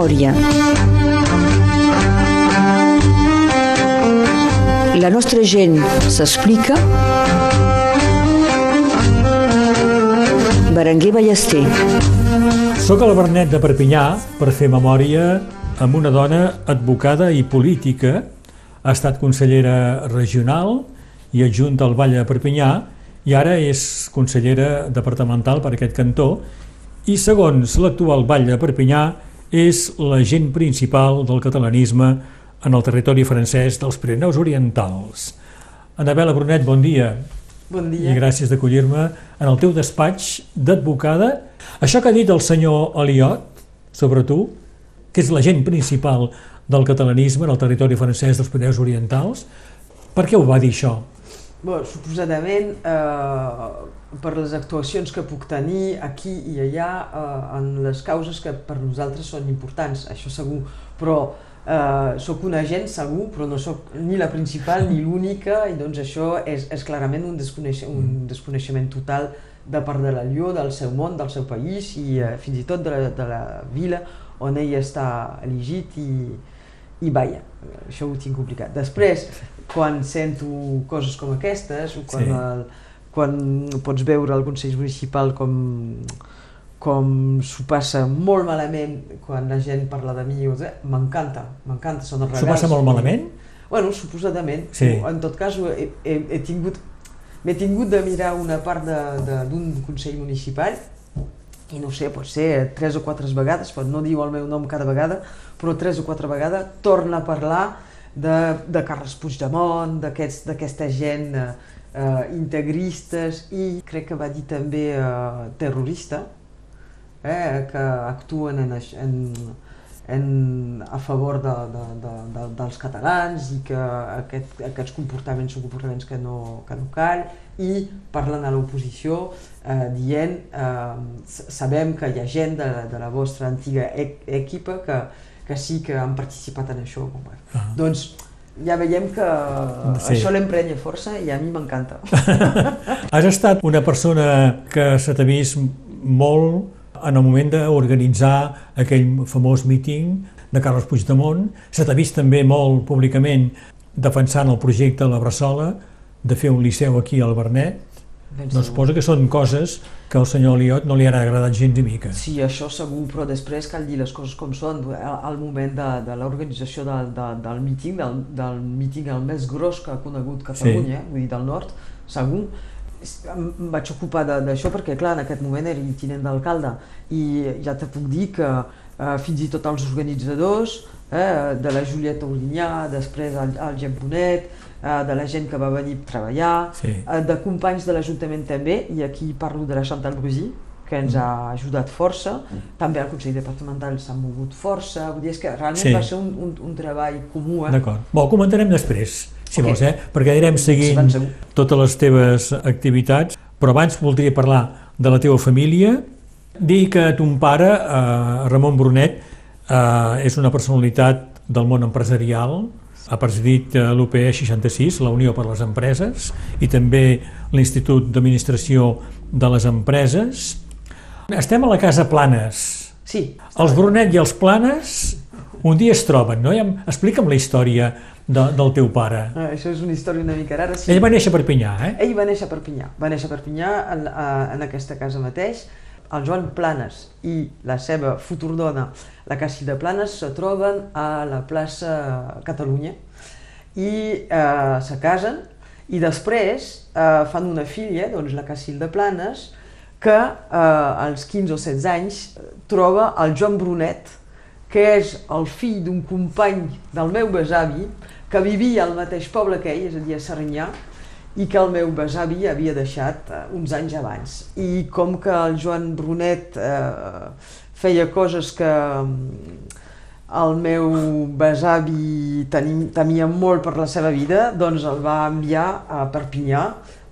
memòria. La nostra gent s'explica. Berenguer Ballester. Soc el Bernet de Perpinyà per fer memòria amb una dona advocada i política. Ha estat consellera regional i adjunta al Vall de Perpinyà i ara és consellera departamental per aquest cantó i segons l'actual Vall de Perpinyà és l'agent principal del catalanisme en el territori francès dels Pirineus Orientals. Anabela Brunet, bon dia. Bon dia. I gràcies d'acollir-me en el teu despatx d'advocada. Això que ha dit el senyor Aliot sobre tu, que és l'agent principal del catalanisme en el territori francès dels Pirineus Orientals, per què ho va dir això? Bé, suposadament, eh, per les actuacions que puc tenir aquí i allà eh, en les causes que per nosaltres són importants, això segur, però eh, sóc un agent segur, però no sóc ni la principal ni l'única i doncs això és, és clarament un, desconeix, un desconeixement total de part de la Lió, del seu món, del seu país i eh, fins i tot de la, de la vila on ell està elegit i, i vaja, això ho tinc complicat. Després, quan sento coses com aquestes, o quan, Sí. el, quan pots veure el Consell Municipal com, com s'ho passa molt malament quan la gent parla de mi, de- m'encanta, m'encanta, són els S'ho regals. passa molt malament? Bueno, suposadament. Sí. En tot cas, he, he, he tingut, m'he tingut de mirar una part d'un Consell Municipal i no sé, pot ser tres o quatre vegades, pot no diu el meu nom cada vegada, però tres o quatre vegades torna a parlar de, de Carles Puigdemont, d'aquesta gent eh, integristes i crec que va dir també eh, terrorista, eh, que actuen en, en, en, a favor de, de, de, de, dels catalans i que aquest, aquests comportaments són comportaments que no, que no cal i parlen a l'oposició eh, dient eh, sabem que hi ha gent de, de la vostra antiga e equipa que, que sí que han participat en això. Bueno. Ah. Doncs ja veiem que Sí. això l'emprenya força i a mi m'encanta. Has estat una persona que se t'ha vist molt en el moment d'organitzar aquell famós míting de Carles Puigdemont. Se t'ha vist també molt públicament defensant el projecte La Bressola, de fer un liceu aquí al Bernet. Ben Doncs segur. suposo que són coses que al senyor Liot no li han agradat gens ni mica. Sí, això segur, però després cal dir les coses com són. Al, moment de, de l'organització de, de, del míting, del, del míting el més gros que ha conegut Catalunya, sí. vull dir, del nord, segur, em vaig ocupar de- d'això perquè, clar, en aquest moment era tinent d'alcalde i ja te puc dir que eh, fins i tot els organitzadors, eh, de la Julieta Olinyà, després el, el Gep Bonet, de la gent que va venir a treballar, Sí. eh, de companys de l'Ajuntament també, i aquí parlo de la Chantal Brusy, que ens ha ajudat força, també el Consell Departamental s'ha mogut força, vull dir, és que realment Sí. va ser un, un, un treball comú. Eh? D'acord. Bon, comentarem després, si Ok. vols, eh? perquè anirem Sí, seguint segur. totes les teves activitats, però abans voldria parlar de la teva família, dir que ton pare, eh, Ramon Brunet, eh, és una personalitat del món empresarial, ha presidit eh, l'UPE 66, la Unió per les Empreses, i també l'Institut d'Administració de les Empreses. Estem a la Casa Planes. Sí, Els Brunet i els Planes un dia es troben, no? Explica'm la història de, del teu pare. eh, això és una història una mica rara. Sí. Ell va néixer a Perpinyà, eh? Ell va néixer a Perpinyà, va néixer a Perpinyà en, en aquesta casa mateix. El Joan Planes i la seva futur dona, la Càssia de Planes, se troben a la plaça Catalunya i eh, se casen i després eh, fan una filla, doncs la de Planes, que eh, als 15 o 16 anys eh, troba el Joan Brunet, que és el fill d'un company del meu besavi, que vivia al mateix poble que ell, és a dir, a Serinyà, i que el meu besavi havia deixat eh, uns anys abans. I com que el Joan Brunet eh, feia coses que mm, el meu besavi teni, temia molt per la seva vida, doncs el va enviar a Perpinyà,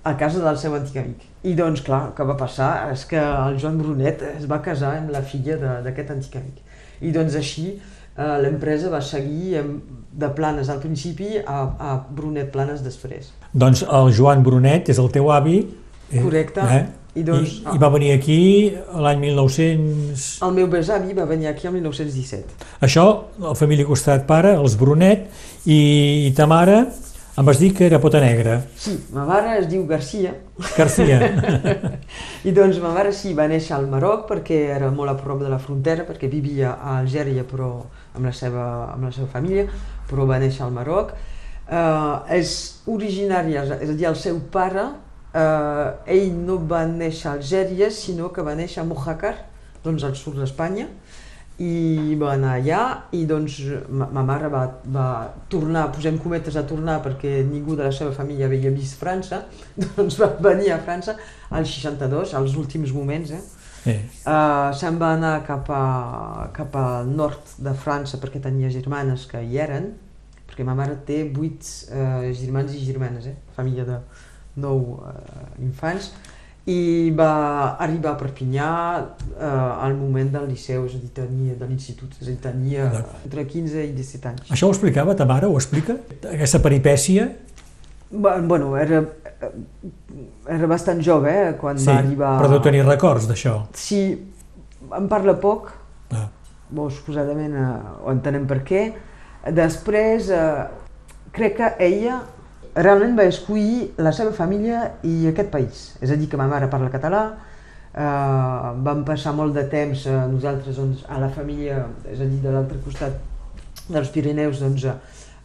a casa del seu antic amic. I doncs, clar, el que va passar és que el Joan Brunet es va casar amb la filla d'aquest antic amic. I doncs així eh, l'empresa va seguir de Planes al principi a, a Brunet Planes després. Doncs el Joan Brunet és el teu avi. eh, Correcte. Eh? I doncs... I, I va venir aquí l'any 1900... El meu besavi va venir aquí el 1917. Això, la família costat pare, els Brunet, i, i ta mare, em vas dir que era pota negra. Sí, ma mare es diu Garcia. Garcia. I doncs ma mare sí, va néixer al Marroc perquè era molt a prop de la frontera, perquè vivia a Algèria però amb la seva, amb la seva família, però va néixer al Marroc. Uh, és originària, és a dir, el seu pare eh, ell no va néixer a Algèria, sinó que va néixer a Mojácar, doncs al sud d'Espanya, i va anar allà i doncs ma, ma mare va, va tornar, posem cometes a tornar perquè ningú de la seva família havia vist França, doncs va venir a França al 62, als últims moments, eh? Sí. Uh, se'n va anar cap, a, cap al nord de França perquè tenia germanes que hi eren, perquè ma mare té vuit uh, germans i germanes, eh? família de, nou eh, infants, i va arribar a Perpinyà eh, al moment del liceu, és a dir, tenia, de l'institut, és a dir, tenia entre 15 i 17 anys. Això ho explicava ta mare, ho explica? Aquesta peripècia? Bueno, era, era bastant jove, eh, quan sí, va arribar... però deu tenir records d'això. Sí, en parla poc, ah. bo, suposadament eh, ho entenem per què. Després, eh, crec que ella realment va escollir la seva família i aquest país. És a dir, que ma mare parla català, eh, vam passar molt de temps eh, nosaltres doncs, a la família, és a dir, de l'altre costat dels Pirineus, doncs, eh,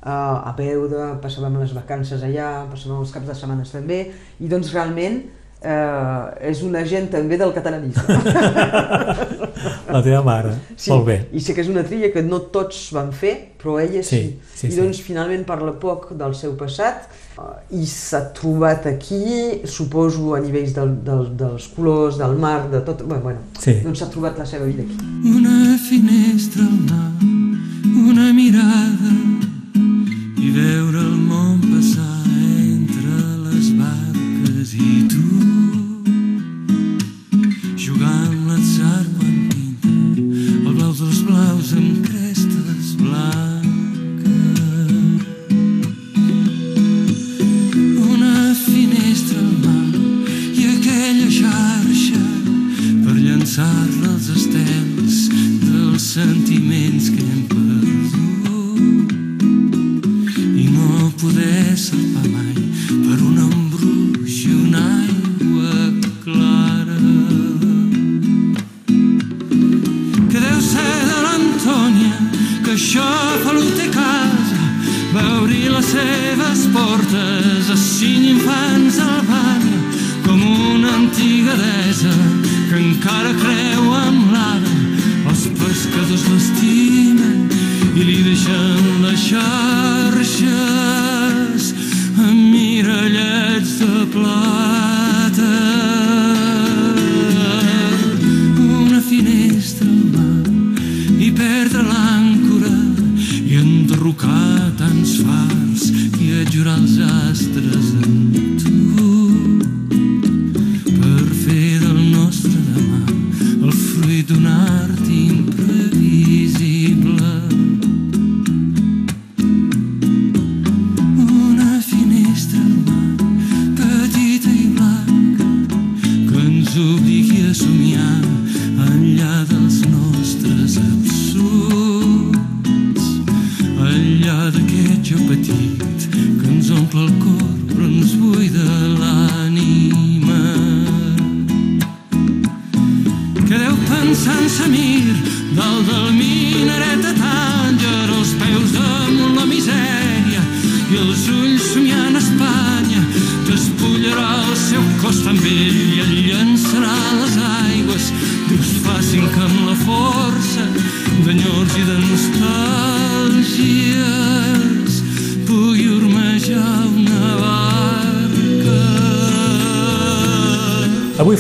a Beuda, passàvem les vacances allà, passàvem els caps de setmana també, i doncs realment eh, és un agent també del catalanisme. La teva mare, sí, molt bé. I sé que és una tria que no tots van fer, però ella sí. sí, sí I doncs sí. finalment parla poc del seu passat uh, i s'ha trobat aquí, suposo a nivells del, del, dels colors, del mar, de tot, bueno, bueno sí. doncs s'ha trobat la seva vida aquí. Una finestra al mar, una mirada i veure el món passar entre les barques i jugant l'atzar quan pinta el blau dels blaus amb crestes blanques. Una finestra al mar i aquella xarxa per llançar-la als estels dels sentiments que hem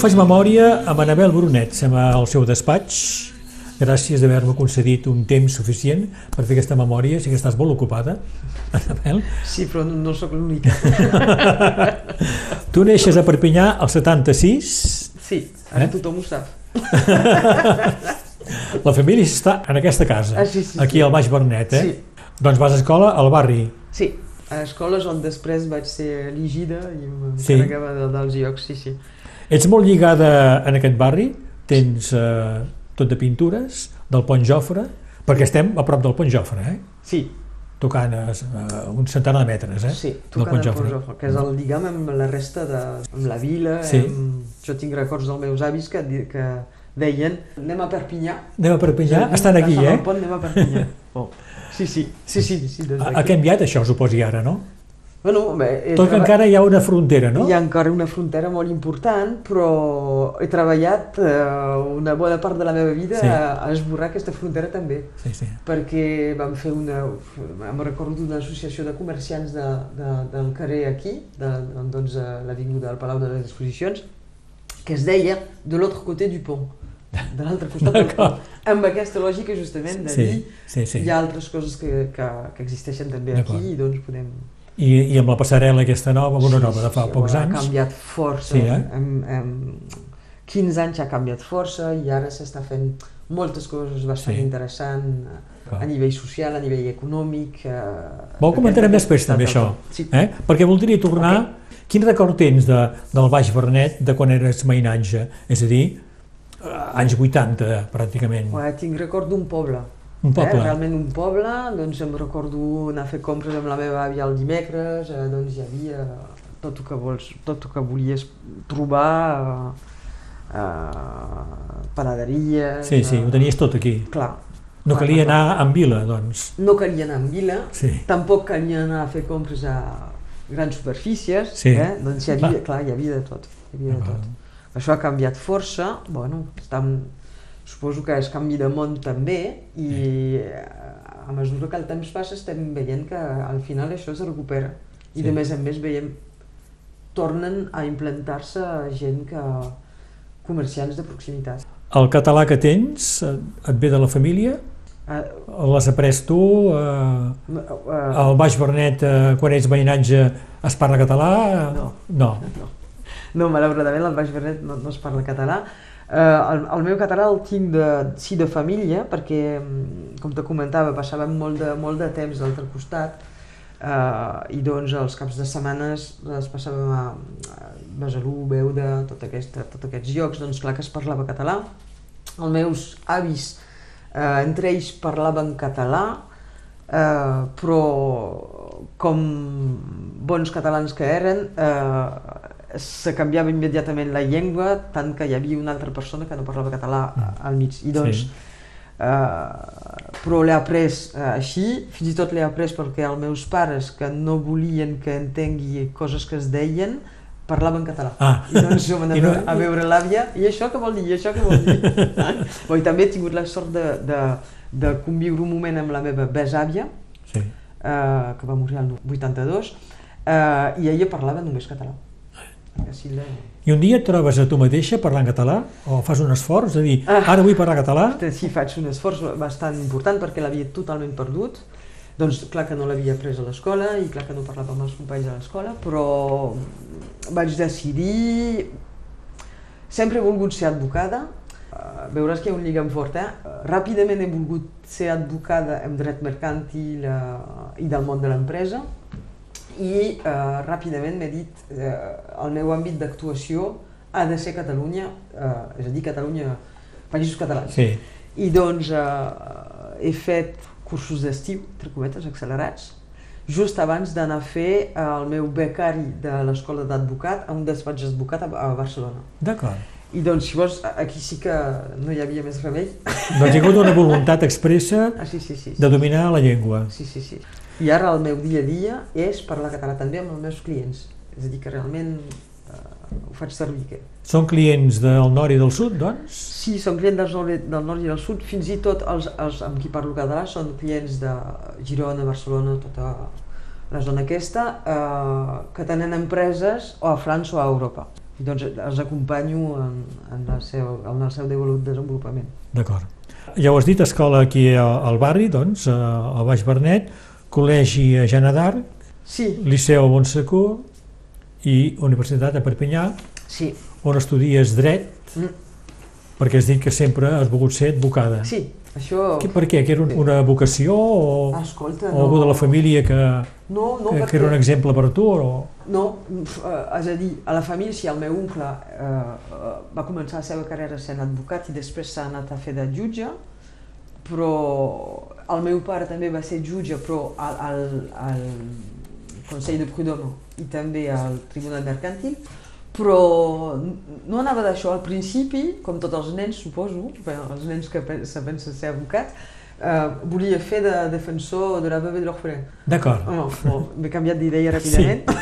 faig memòria amb Anabel Brunet, som al seu despatx. Gràcies d'haver-me concedit un temps suficient per fer aquesta memòria, sé que estàs molt ocupada, Anabel. Sí, però no, no sóc l'única. tu neixes a Perpinyà al 76. Sí, ara Eh? tothom ho sap. La família està en aquesta casa, Ah, sí, sí, aquí sí. al Baix Bernet, eh? Sí. Doncs vas a escola al barri. Sí, a escoles on després vaig ser elegida i Sí. m'encarregava de, dels llocs, sí, sí. Ets molt lligada en aquest barri? Tens eh, tot de pintures, del Pont Jofre, perquè estem a prop del Pont Jofre, eh? Sí, tocant a, a un centenar de metres, eh? sí, tocant el Jofre. Pont Jofre, que és el lligam amb la resta de... amb la vila, Sí. amb... jo tinc records dels meus avis que, que deien anem a Perpinyà. Anem a Perpinyà, Sí, estan aquí, eh? Pont anem a Perpinyà. oh. Sí, sí, sí, sí, sí des Ha, canviat això, suposi ara, no? Bueno, bé, Tot que treba- encara hi ha una frontera, no? Hi ha encara una frontera molt important, però he treballat eh, una bona part de la meva vida Sí. a, esborrar aquesta frontera també, Sí, sí. perquè vam fer una, em recordo d'una associació de comerciants de, de, del carrer aquí, de, de, doncs, a l'avinguda del Palau de les Exposicions, que es deia de l'autre côté du pont, de l'altre costat del pont, amb aquesta lògica justament de Sí, dir sí, sí. hi ha altres coses que, que, que existeixen també aquí i doncs podem, I, I amb la passarel·la aquesta nova, una nova de fa sí, pocs Ha anys, canviat força. Sí, eh? en, en 15 anys ha canviat força i ara s'està fent moltes coses bastant Sí. interessants Clar. a nivell social, a nivell econòmic. Eh, Vol comentarem d'aquest- després també això, Sí. eh? perquè voldria tornar... Quin record tens de, del Baix Bernet de quan eres mainatge? És a dir, eh, anys 80, pràcticament. Bueno, tinc record d'un poble. Un poble. Eh? Realment un poble, doncs em recordo anar a fer compres amb la meva àvia el dimecres, eh, doncs hi havia tot el que vols, tot el que volies trobar, eh, eh, panaderies... Sí, sí, eh, ho tenies tot aquí. Clar. No calia anar en vila, doncs. No calia anar en vila, Sí. tampoc calia anar a fer compres a grans superfícies, Sí. eh? doncs hi havia, Clar. clar. hi havia de tot. Hi havia de tot. Això ha canviat força, bueno, estem, suposo que és canvi de món també i eh, a mesura que el temps passa estem veient que al final això es recupera i Sí. de més en més veiem tornen a implantar-se gent que comerciants de proximitat. El català que tens et ve de la família? Eh, L'has après tu? Eh, eh, al Baix Bernet, eh, quan ets veïnatge, es parla català? No. No. No, no malauradament al Baix Bernet no, no es parla català. Eh, el, el meu català el tinc de, sí de família, perquè, mm, com te comentava, passàvem molt de, molt de temps a l'altre costat eh, i doncs els caps de setmanes les passàvem a, a Besalú, Beuda, tot aquesta, tots aquests llocs, doncs clar que es parlava català. Els meus avis, eh, entre ells parlaven català, eh, però com bons catalans que eren, eh, se canviava immediatament la llengua, tant que hi havia una altra persona que no parlava català al mig. I doncs, Sí. eh, però l'he après eh, així, fins i tot l'he après perquè els meus pares, que no volien que entengui coses que es deien, parlaven català. Ah. I doncs jo m'anava no- a veure l'àvia, i això què vol dir, i això què vol dir? Bo, I també he tingut la sort de, de, de conviure un moment amb la meva besàvia, Sí. eh, que va morir el 82, eh, i ella parlava només català. I un dia et trobes a tu mateixa parlant català? O fas un esforç de dir, Ah. ara vull parlar català? Sí, faig un esforç bastant important perquè l'havia totalment perdut. Doncs clar que no l'havia pres a l'escola i clar que no parlava amb els companys a l'escola, però vaig decidir... Sempre he volgut ser advocada, Eh, veuràs que hi ha un lligam fort, eh? Ràpidament he volgut ser advocada en dret mercantil eh, i del món de l'empresa i eh, ràpidament m'he dit eh, el meu àmbit d'actuació ha de ser Catalunya, eh, és a dir, Catalunya, països catalans. Sí. I doncs eh, he fet cursos d'estiu, entre cometes, accelerats, just abans d'anar a fer eh, el meu becari de l'escola d'advocat a un despatx d'advocat a, a Barcelona. D'acord. I doncs, si vols, aquí sí que no hi havia més remei. Doncs hi ha hagut una voluntat expressa Ah, sí, sí, sí. de dominar la llengua. Sí, sí, sí. I ara el meu dia a dia és parlar català també amb els meus clients. És a dir, que realment eh, ho faig servir. Que... Són clients del nord i del sud, doncs? Sí, són clients del nord, del nord i del sud, fins i tot els, els amb qui parlo català són clients de Girona, Barcelona, tota la zona aquesta, eh, que tenen empreses o a França o a Europa. I doncs els acompanyo en, en, el, seu, en el seu desenvolupament. D'acord. Ja ho has dit, escola aquí al barri, doncs, eh, al Baix Bernet, col·legi a Jana d'Arc, Sí, Liceu a Bonsecour i Universitat a Perpinyà, sí. on estudies dret Mm. perquè has dit que sempre has volgut ser advocada. Sí, això... Que, per què? Que era un- una vocació o, Escolta, o algú de la família que, No, no, que, perquè... que era un exemple per tu? O... No, eh, és a dir, a la família, sí, el meu oncle eh, eh, va començar la seva carrera sent advocat i després s'ha anat a fer de jutge, però el meu pare també va ser jutge, però al, al, al Consell de Prud'homme i també al Tribunal Mercantil, però no anava d'això al principi, com tots els nens, suposo, els nens que se pensen ser advocats, eh, volia fer de defensor de la veuve de l'orphelin. D'acord. Oh, bon, M'he canviat d'idea ràpidament.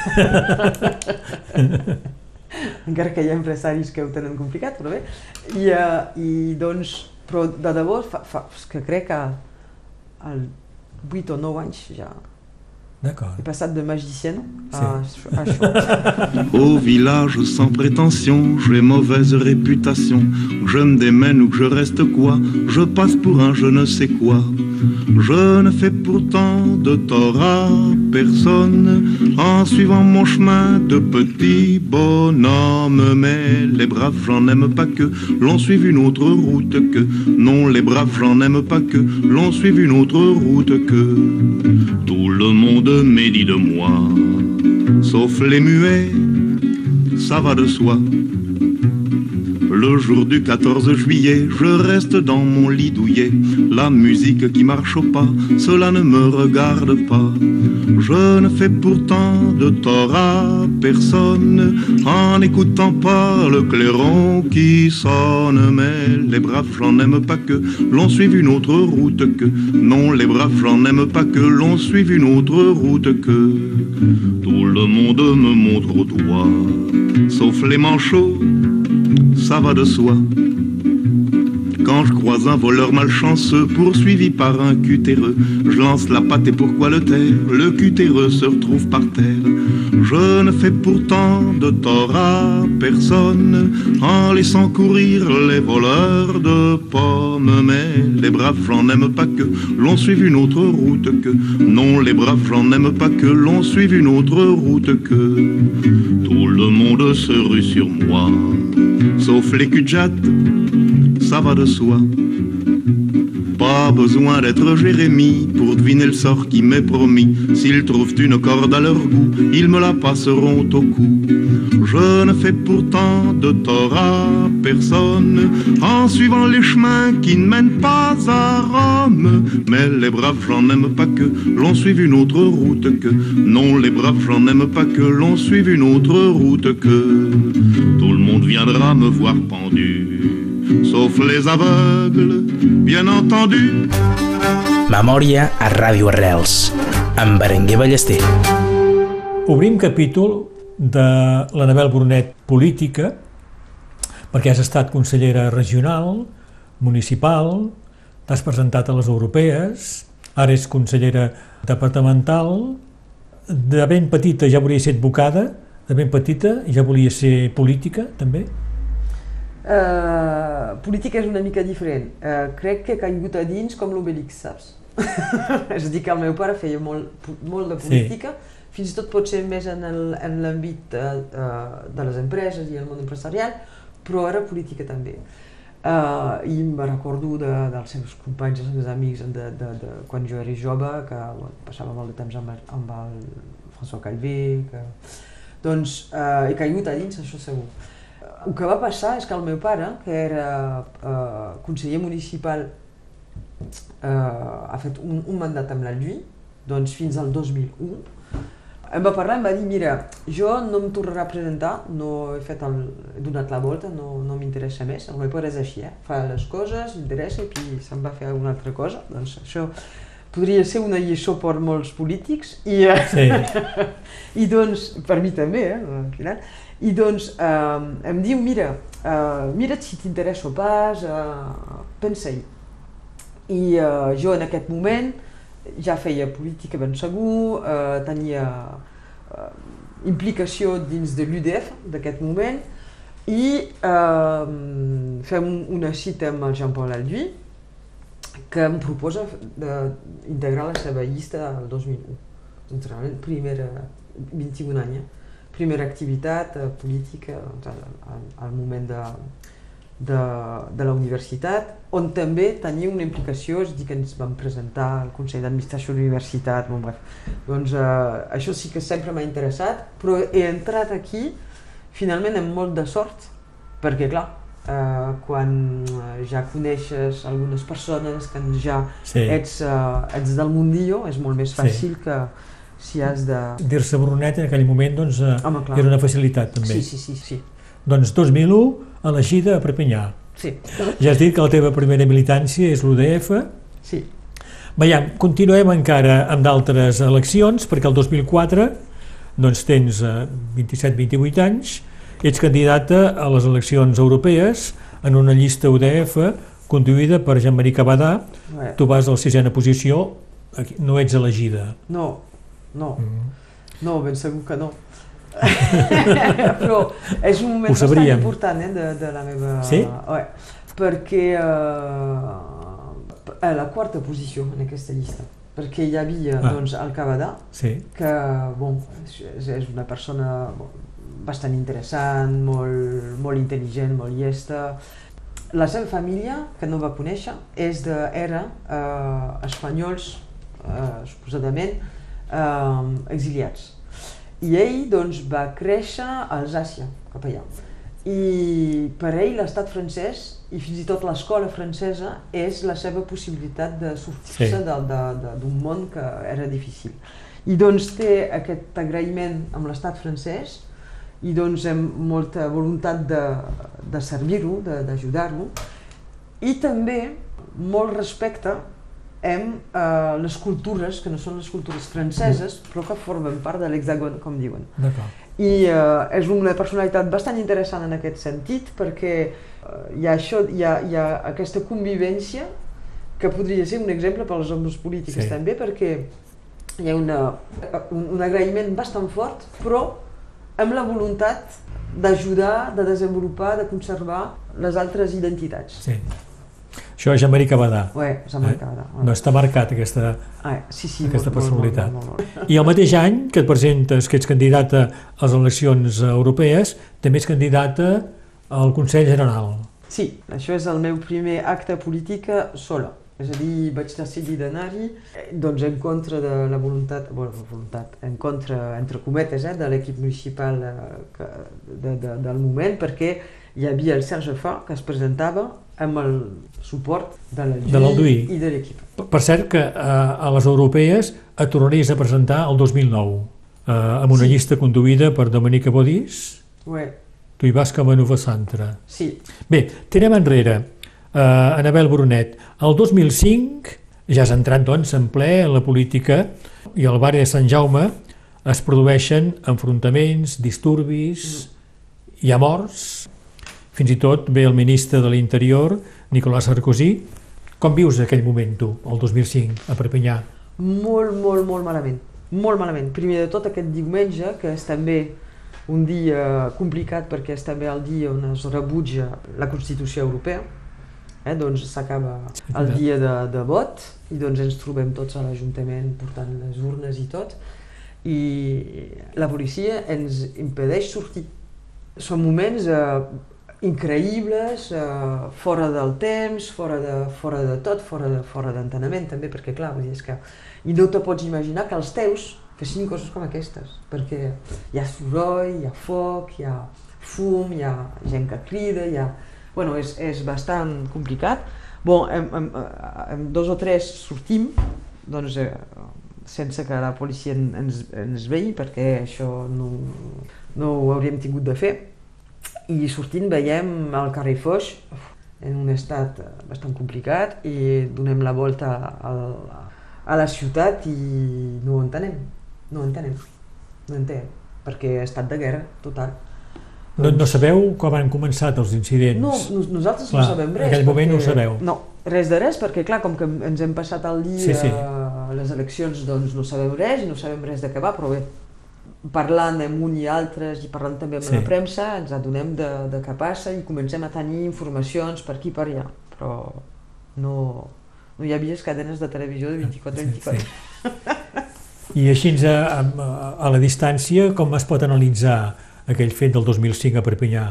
Encara que hi ha empresaris que ho tenen complicat, però bé. I, uh, i doncs, però de debò, fa, fa, que crec que al 8 o 9 anys ja D'accord. he passat de magicienne Sí. a, a això. Au village sans prétention, j'ai mauvaise réputation. Je me démène ou que je reste quoi, je passe pour un je ne sais quoi. Je ne fais pourtant de tort à personne en suivant mon chemin de petit bonhomme. Mais les braves, j'en aime pas que l'on suive une autre route que. Non, les braves, j'en aime pas que l'on suive une autre route que. Le monde médit de moi, sauf les muets, ça va de soi. Le jour du 14 juillet, je reste dans mon lit douillet. La musique qui marche au pas, cela ne me regarde pas. Je ne fais pourtant de tort à personne en n'écoutant pas le clairon qui sonne. Mais les braves, j'en aime pas que l'on suive une autre route que. Non, les braves, j'en aime pas que l'on suive une autre route que. Tout le monde me montre au doigt, sauf les manchots ça va de soi. Quand je croise un voleur malchanceux poursuivi par un cutéreux, je lance la patte et pourquoi le taire? Le cutéreux se retrouve par terre. Je ne fais pourtant de tort à personne en laissant courir les voleurs de pommes. Mais les braves, j'en aime pas que l'on suive une autre route que. Non, les braves, j'en aime pas que l'on suive une autre route que. Tout le monde se rue sur moi, sauf les cul ça va de soi. Pas besoin d'être Jérémie pour deviner le sort qui m'est promis. S'ils trouvent une corde à leur goût, ils me la passeront au cou. Je ne fais pourtant de tort à personne en suivant les chemins qui ne mènent pas à Rome. Mais les braves, j'en aime pas que l'on suive une autre route que. Non, les braves, j'en aime pas que l'on suive une autre route que. Tout le monde viendra me voir pendu sauf les aveugles, bien entendu. Memòria a Ràdio Arrels, amb Berenguer Ballester. Obrim capítol de l'Anabel Brunet Política, perquè has estat consellera regional, municipal, t'has presentat a les europees, ara és consellera departamental, de ben petita ja volia ser advocada, de ben petita ja volia ser política, també? Uh, política és una mica diferent. Uh, crec que he caigut a dins com l'Obelix, saps? és a dir, que el meu pare feia molt, molt de política, sí. fins i tot pot ser més en el- en l'àmbit uh, uh, de les empreses i el món empresarial, però era política també. Uh, I me recordo de, dels seus companys, dels meus amics, de, de, de, quan jo era jove, que bueno, passava molt de temps amb, el- amb el François Calvé, que... doncs uh, he caigut a dins, això segur. El que va passar és que el meu pare, que era eh, conseller municipal, eh, ha fet un, un mandat amb la Llull, doncs fins al 2001, em va parlar i em va dir, mira, jo no em tornaré a presentar, no he, fet el, he donat la volta, no, no m'interessa més, el meu pare és així, eh? fa les coses, interessa i puis se'n va fer alguna altra cosa, doncs això podria ser una lliçó per molts polítics i, eh, Sí. i doncs, per mi també, eh, al final, i doncs eh, em diu, mira, eh, mira't si t'interessa pas, eh, pensa-hi. I eh, jo en aquest moment ja feia política ben segur, eh, tenia eh, implicació dins de l'UDF d'aquest moment i eh, fem una cita amb el Jean-Paul Alduy que em proposa d'integrar la seva llista el 2001. Doncs realment, primera, 21 anys, eh? Primera activitat eh, política doncs, al, al, moment de, de, de la universitat, on també tenia una implicació, és dir, que ens vam presentar al Consell d'Administració de la Universitat, bon, bref. Doncs eh, això sí que sempre m'ha interessat, però he entrat aquí finalment amb molt de sort, perquè clar, eh, quan eh, ja coneixes algunes persones que ja Sí. ets, eh, ets del mundillo, és molt més fàcil que si has de... Dir-se Brunet en aquell moment doncs, eh, Home, clar. era una facilitat també. Sí, sí, sí, sí. Doncs 2001, elegida a Perpinyà. Sí, Ja has dit que la teva primera militància és l'UDF. sí. Veiem, continuem encara amb d'altres eleccions, perquè el 2004 doncs tens eh, 27-28 anys, ets candidata a les eleccions europees en una llista UDF conduïda per Jean-Marie Cavadà. Bé, Tu vas a la sisena posició, no ets elegida. No, no, Mm. no, ben segur que no. Però és un moment bastant important eh, de, de la meva... Sí? Ouais, perquè eh, a la quarta posició en aquesta llista, perquè hi havia Ah. doncs, el Cavadà, Sí, que bon, és, és una persona bastant interessant, molt, molt intel·ligent, molt llesta. La seva família, que no va conèixer, és de, era eh, espanyols, eh, suposadament, eh, exiliats. I ell doncs, va créixer a Alsàcia, cap allà. I per ell l'estat francès i fins i tot l'escola francesa és la seva possibilitat de sortir-se Sí. d'un món que era difícil. I doncs té aquest agraïment amb l'estat francès i doncs amb molta voluntat de, de servir-ho, de- d'ajudar-lo i també molt respecte amb eh, les cultures, que no són les cultures franceses, però que formen part de l'hexagon, com diuen. I eh, és una personalitat bastant interessant en aquest sentit perquè eh, hi, ha això, hi, ha, hi ha aquesta convivència que podria ser un exemple per als homes polítics Sí. també perquè hi ha una, un, un agraïment bastant fort però amb la voluntat d'ajudar, de desenvolupar, de conservar les altres identitats. Sí. Això és Jean-Marie Cavadà. Ué, s'ha Eh? marcat. No està marcat aquesta... Ah, sí, sí, aquesta molt, personalitat. Molt, molt, molt, molt. I el mateix any que et presentes, que ets candidata a les eleccions europees, també ets candidata al Consell General. Sí, això és el meu primer acte polític sola. És a dir, vaig decidir d'anar-hi eh, doncs, en contra de la voluntat, bueno, la voluntat, en contra, entre cometes, eh, de l'equip municipal eh, que, de, de, del moment, perquè hi havia el Serge Fa, que es presentava amb el suport de la De l'Alduí. i de l'equip. Per cert que eh, a les europees et tornaries a presentar el 2009 eh, amb una Sí. llista conduïda per Dominica Bodis, Ué, tu hi vas com a Nova Santra. sí, Bé, tirem enrere. Uh, Anabel Brunet, el 2005 ja has entrat doncs, en ple en la política i al barri de Sant Jaume es produeixen enfrontaments, disturbis, hi ha morts, fins i tot ve el ministre de l'Interior, Nicolas Sarkozy. Com vius aquell moment tu, el 2005, a Perpinyà? molt, molt, molt malament. Molt malament. Primer de tot aquest diumenge, que és també un dia complicat perquè és també el dia on es rebutja la Constitució Europea, eh? doncs s'acaba el dia de, de vot i doncs ens trobem tots a l'Ajuntament portant les urnes i tot i la policia ens impedeix sortir. Són moments eh, increïbles, eh, fora del temps, fora de, fora de tot, fora de fora d'enteniment també, perquè clar, vull dir, és que i no te pots imaginar que els teus fessin coses com aquestes, perquè hi ha soroll, hi ha foc, hi ha fum, hi ha gent que crida, hi ha... Bueno, és, és bastant complicat. Bon, en, en, dos o tres sortim, doncs, eh, sense que la policia en- ens, ens vegi, perquè això no, no ho hauríem tingut de fer. I sortint veiem el carrer Foix en un estat eh, bastant complicat i donem la volta al, a la ciutat i no ho entenem, no ho entenem, no ho entenem, perquè és estat de guerra total. No, no sabeu com han començat els incidents? No, nos, nosaltres Clar, no sabem res. en aquell moment no ho sabeu. No, res de res, perquè clar, com que ens hem passat el dia Sí, sí. a les eleccions, doncs no sabem res i no sabem res de què va, però bé, parlant amb un i altres i parlant també amb Sí. la premsa, ens adonem de, de què passa i comencem a tenir informacions per aquí i per allà, però no, no hi havia cadenes de televisió de 24 a 24. I així a, a, a la distància, com es pot analitzar aquell fet del 2005 a Perpinyà?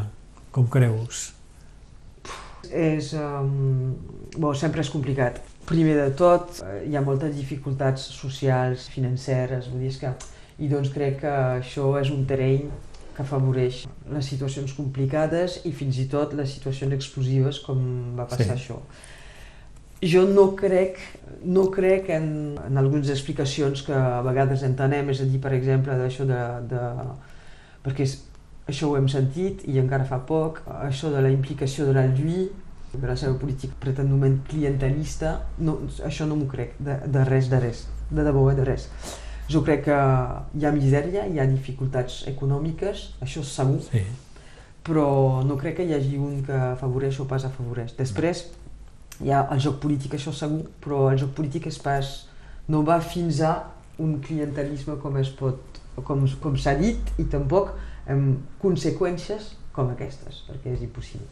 Com creus? és um, bo, sempre és complicat. Primer de tot, eh, hi ha moltes dificultats socials, financeres, vull dir és que... I doncs crec que això és un terreny que afavoreix les situacions complicades i fins i tot les situacions explosives com va passar Sí. això. Jo no crec, no crec en, en algunes explicacions que a vegades entenem, és a dir, per exemple, d'això de, de... perquè és, això ho hem sentit i encara fa poc, això de la implicació de l'Alduí, de la seva política pretendament clientelista, no, això no m'ho crec, de, de res, de res, de debò, eh, de res. Jo crec que hi ha misèria, hi ha dificultats econòmiques, això segur, Sí. però no crec que hi hagi un que afavoreix o pas afavoreix. Després hi ha el joc polític, això segur, però el joc polític és pas, no va fins a un clientelisme com es pot, com, com s'ha dit, i tampoc amb conseqüències com aquestes, perquè és impossible.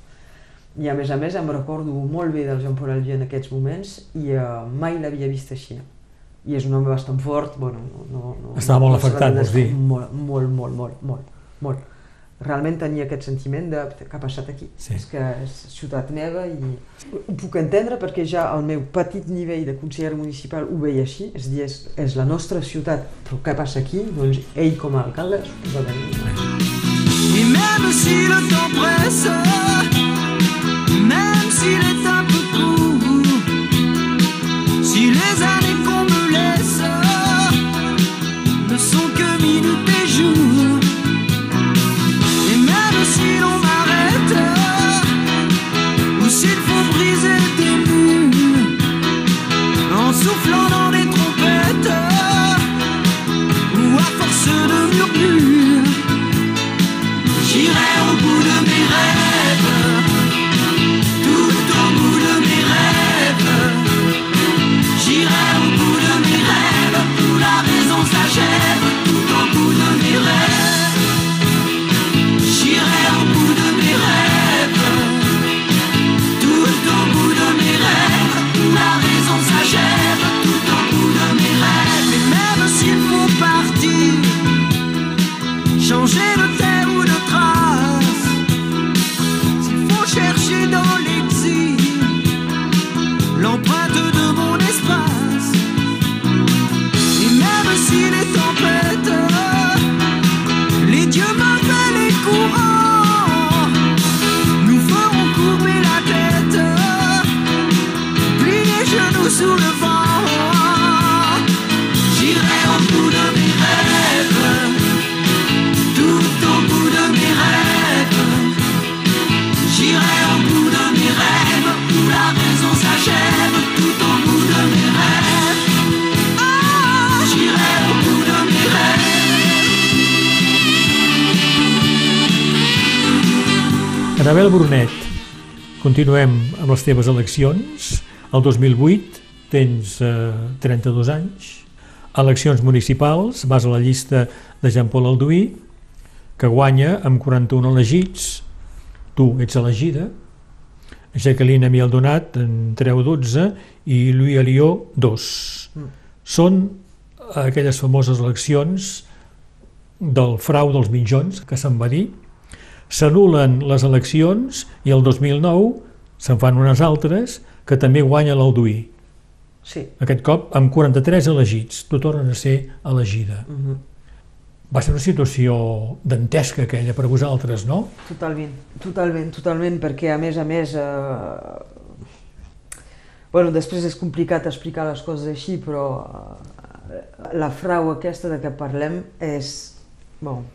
I a més a més em recordo molt bé del Jean-Paul Albier en aquests moments i eh, mai l'havia vist així. I és un home bastant fort, bueno, no, no, no, Estava molt no afectat, vols dir? Molt, molt, molt, molt, molt, molt. Realment tenia aquest sentiment de què ha passat aquí. Sí. És que és ciutat meva i ho puc entendre perquè ja al meu petit nivell de conseller municipal ho veia així, és a dir, és, és la nostra ciutat, però què passa aquí? Doncs ell com a alcalde suposa que Et même si le temps presse, même s'il est un peu court, si les années listen. Anabel Brunet, continuem amb les teves eleccions. El 2008 tens eh, 32 anys. Eleccions municipals, vas a la llista de Jean-Paul Alduí, que guanya amb 41 elegits. Tu ets elegida. Jacqueline Mialdonat en treu 12 i Louis Alió 2. Són aquelles famoses eleccions del frau dels mitjons, que se'n va dir, s'anulen les eleccions i el 2009 se'n fan unes altres que també guanya l'Alduí. Sí. Aquest cop amb 43 elegits, tu tornes a ser elegida. Mhm. Va ser una situació dantesca aquella per vosaltres, no? Totalment, totalment, totalment, perquè a més a més... Eh... Bueno, després és complicat explicar les coses així, però eh, la frau aquesta de què parlem és... Bon,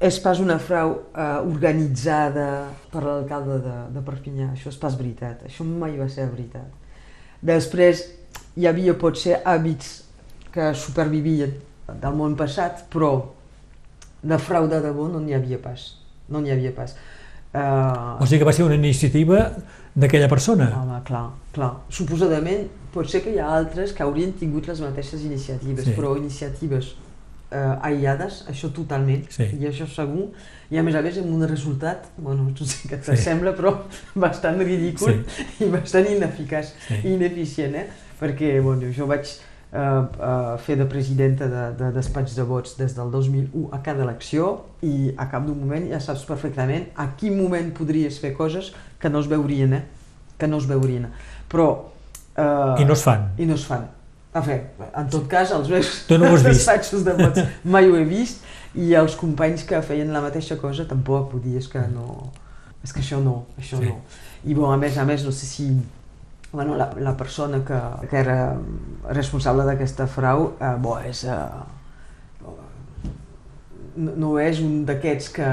és pas una frau eh, organitzada per l'alcalde de, de Perpinyà, això és pas veritat, això mai va ser veritat. Després hi havia potser hàbits que supervivien del món passat, però de frau de debò no n'hi havia pas, no n'hi havia pas. Uh, O sigui que va ser una iniciativa d'aquella persona. home, clar, clar. Suposadament pot ser que hi ha altres que haurien tingut les mateixes iniciatives, Sí. però iniciatives eh, aïllades, això totalment, Sí. i això segur, i a més a més amb un resultat, bueno, no sé què Sí. t'assembla, però bastant ridícul i bastant ineficaç Sí. ineficient, eh? perquè bueno, jo vaig eh, eh, fer de presidenta de, de despatx de vots des del 2001 a cada elecció i a cap d'un moment ja saps perfectament a quin moment podries fer coses que no es veurien, eh? que no es veurien. Però... Eh, I no es fan. I no es fan. A fer, en tot cas, els meus Tu no ho vist. assajos de vots mai ho he vist i els companys que feien la mateixa cosa tampoc, vull dir, és que no... És que això no, això Sí. no. I bon, a més a més, no sé si bueno, la, la persona que, que era responsable d'aquesta frau, eh, bo, és... Eh, no, no és un d'aquests que...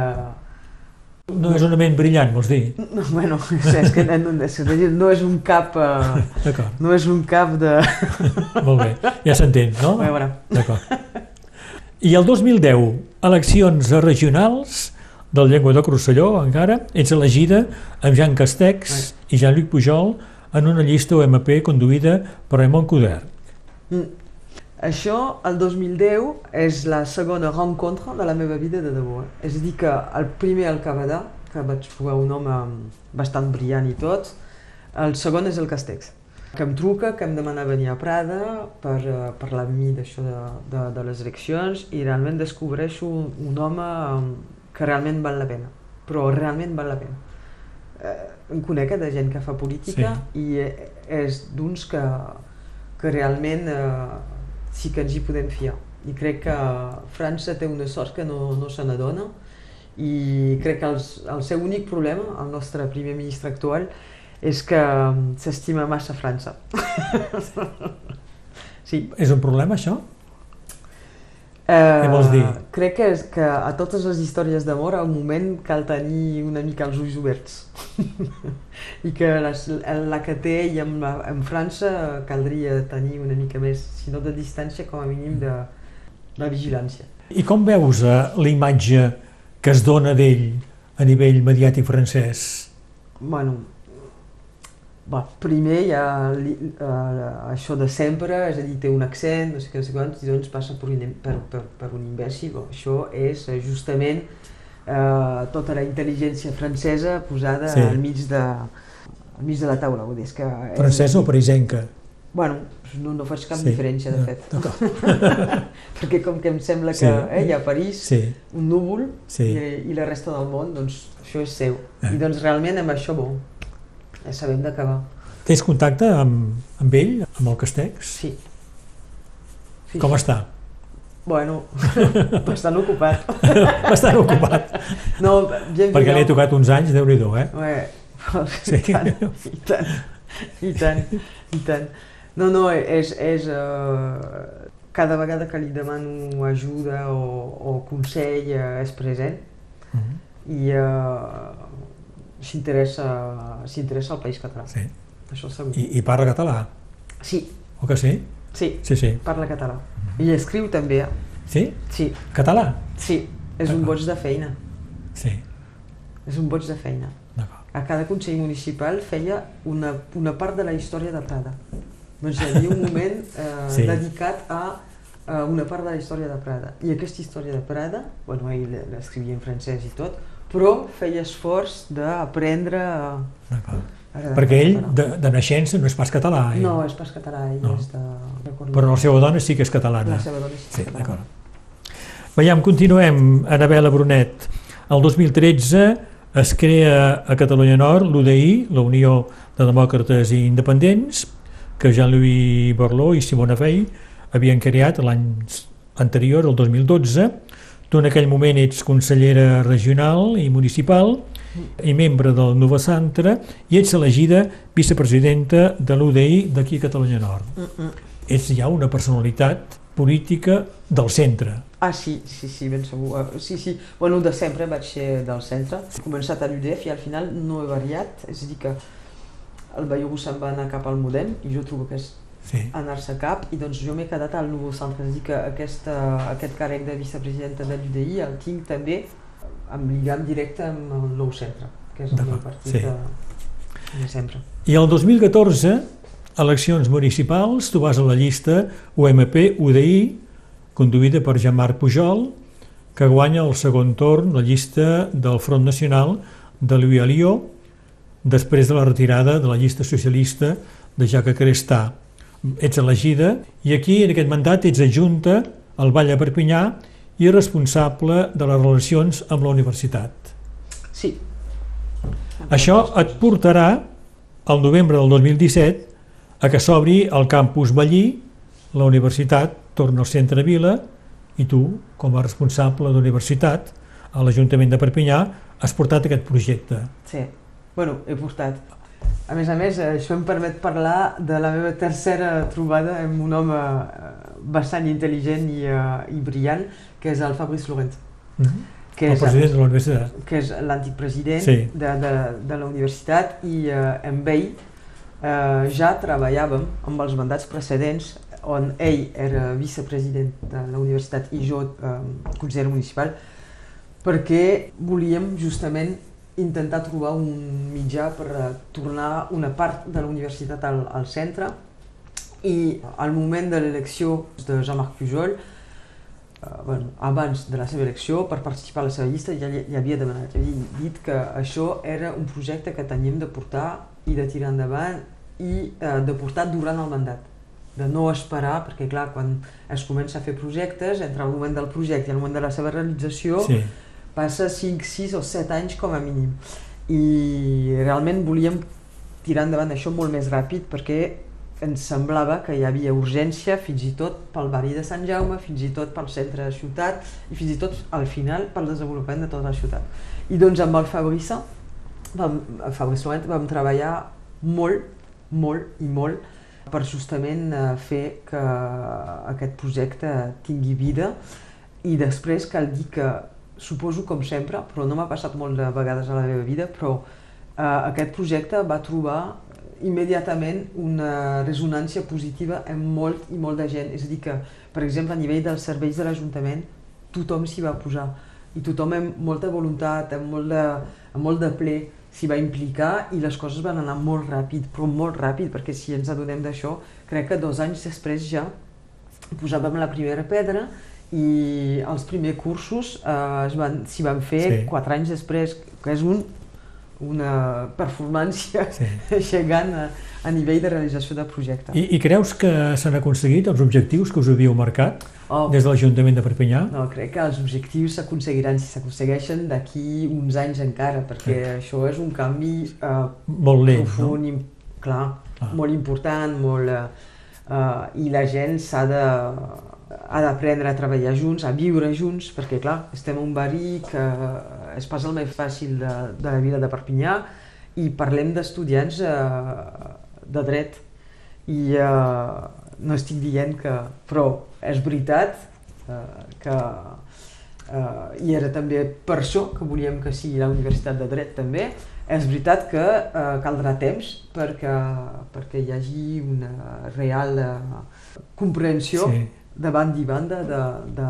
No és una ment brillant, vols dir? No, bueno, és, que no, no és un cap... Eh, D'acord, no és un cap de... molt bé. Ja s'entén, no? A veure, D'acord. I el 2010, eleccions regionals del Llenguadoc Rosselló, encara, ets elegida amb Jean Castex i Jean-Luc Pujol en una llista OMP conduïda per Raymond Coder. Mm. Això, el 2010, és la segona rencontre de la meva vida de debò. eh? És a dir, que el primer al Cavadà, que vaig trobar un home bastant brillant i tot, el segon és el Castex, que em truca, que em demana venir a Prada per eh, parlar amb mi d'això de, de, de les eleccions i realment descobreixo un, un home eh, que realment val la pena, però realment val la pena. Eh, em conec de gent que fa política Sí. i eh, és d'uns que, que realment eh, sí que ens hi podem fiar. I crec que França té una sort que no, no se n'adona i crec que els, el seu únic problema, el nostre primer ministre actual, és que s'estima massa França. sí. És un problema, això? Eh, vols dir? Crec que, és que a totes les històries d'amor, al moment cal tenir una mica els ulls oberts. I que les, la que té i amb, amb França caldria tenir una mica més, si no de distància, com a mínim de, de vigilància. I com veus eh, la imatge que es dona d'ell a nivell mediàtic francès? Bueno, va, primer hi ha uh, això de sempre, és a dir, té un accent, no sé què, no sé quants, i doncs passa per un, per, per, per un imbècil. Bon, això és eh, justament uh, tota la intel·ligència francesa posada Sí. sí. al, mig de, al mig de la taula. Vull dir, és que és, Francesa o parisenca? Bueno, no, no faig cap Sí. sí. diferència, de Ah, fet. Perquè com que em sembla Sí. que eh, hi ha París, Sí, un núvol sí. i, i la resta del món, doncs això és seu. Eh. I doncs realment amb això, bon, ja sabem d'acabar. Tens contacte amb, amb ell, amb el Castex? Sí. sí. Com està? Bueno, bastant ocupat. Bastant ocupat, No, gent perquè li he tocat uns anys, déu nhi eh? Ué, Sí. i tant, i tant, i tant, i tant. No, no, és, és uh, cada vegada que li demano ajuda o, o consell uh, és present Mhm. i uh, s'interessa al País Català, Sí. això segur. I, I parla català, Sí, o que sí? sí, Sí, sí. parla català. I escriu també, eh? Sí? sí, Català? sí, és un boig de feina, Sí, és un boig de feina. a cada Consell Municipal feia una, una part de la història de Prada. Doncs hi havia un moment eh, Sí. sí. dedicat a, a una part de la història de Prada. I aquesta història de Prada, bueno, ell l'escrivia en francès i tot, però feia esforç d'aprendre Perquè ell, de, de naixença, no és pas català. Ell. No, és pas català, ell No. és de... recordo. Però la seva dona sí que és catalana. La seva dona és Sí, catalana. Veiem, continuem. Anabela Brunet. El 2013 es crea a Catalunya Nord l'UDI, la Unió de Demòcrates i Independents, que Jean-Louis Borloo i Simona Veil havien creat l'any anterior, el 2012. Tu en aquell moment ets consellera regional i municipal i membre del Nova Centre i ets elegida vicepresidenta de l'UDI d'aquí a Catalunya Nord. Mm -mm. Ets ja una personalitat política del centre. Ah, sí, sí, sí, ben segur. Uh, sí, sí. Bueno, de sempre vaig ser del centre. He començat a l'UDF i al final no he variat. És a dir que el Bayogu se'n va anar cap al Modem i jo trobo que és Sí. anar-se cap i doncs jo m'he quedat al nou centre. És a dir que aquesta, aquest càrrec de vicepresidenta de l'UDI el tinc també amb lligam directe amb el nou centre, que és el meu partit sí. de, de sempre. I el 2014, eleccions municipals, tu vas a la llista UMP-UDI, conduïda per Jean-Marc Pujol, que guanya el segon torn la llista del Front Nacional de Louis Alió, després de la retirada de la llista socialista de Jacques Crestà. Ets elegida i aquí, en aquest mandat, ets adjunta al Vall de Perpinyà i responsable de les relacions amb la universitat. Sí. Això et portarà al novembre del 2017 a que s'obri el campus Vallí, la universitat torna al centre Vila i tu, com a responsable d'universitat a l'Ajuntament de Perpinyà, has portat aquest projecte. Sí, bueno, he portat. A més a més, això em permet parlar de la meva tercera trobada amb un home eh, bastant intel·ligent i, uh, i brillant, que és el Fabrice Laurent. Mm -hmm. Que el és, president de la universitat. que és l'antic president Sí. de, de, de la universitat i eh, amb ell eh, ja treballàvem amb els mandats precedents on ell era vicepresident de la universitat i jo eh, conseller municipal perquè volíem justament intentar trobar un mitjà per eh, tornar una part de la universitat al, al centre i al moment de l'elecció de Jean-Marc Pujol eh, bueno, abans de la seva elecció, per participar a la seva llista, ja li havia demanat, ja havia dit que això era un projecte que teníem de portar i de tirar endavant i eh, de portar durant el mandat de no esperar, perquè clar, quan es comença a fer projectes, entre el moment del projecte i el moment de la seva realització, Sí. Passa 5, 6 o 7 anys com a mínim. I realment volíem tirar endavant això molt més ràpid perquè ens semblava que hi havia urgència fins i tot pel barri de Sant Jaume, fins i tot pel centre de ciutat i fins i tot al final pel desenvolupament de tota la ciutat. I doncs amb el Fabrice, vam, el Fabrice Laurent, vam treballar molt, molt i molt per justament eh, fer que aquest projecte tingui vida i després cal dir que suposo com sempre, però no m'ha passat molt de vegades a la meva vida, però eh, aquest projecte va trobar immediatament una resonància positiva en molt i molt de gent. És a dir que, per exemple, a nivell dels serveis de l'Ajuntament, tothom s'hi va posar i tothom amb molta voluntat, amb molt de, amb molt de ple, s'hi va implicar i les coses van anar molt ràpid, però molt ràpid, perquè si ens adonem d'això, crec que dos anys després ja posàvem la primera pedra i els primers cursos eh, es van, s'hi van fer Sí. quatre anys després, que és un, una performància Sí. gegant a, a nivell de realització de projecte. I, I creus que s'han aconseguit els objectius que us havíeu marcat Oh, des de l'Ajuntament de Perpinyà? no, crec que els objectius s'aconseguiran si s'aconsegueixen d'aquí uns anys encara, perquè això és un canvi eh, Molt lent, no? profund, im, clar, Ah. molt important, molt, eh, eh, i la gent s'ha de ha d'aprendre a treballar junts, a viure junts, perquè clar, estem un barri que és pas el més fàcil de, de la vida de Perpinyà i parlem d'estudiants eh, de dret i eh, no estic dient que... però és veritat eh, que eh, i era també per això que volíem que sigui la Universitat de Dret també, és veritat que eh, caldrà temps perquè, perquè hi hagi una real eh, comprensió Sí. De banda i banda de, de,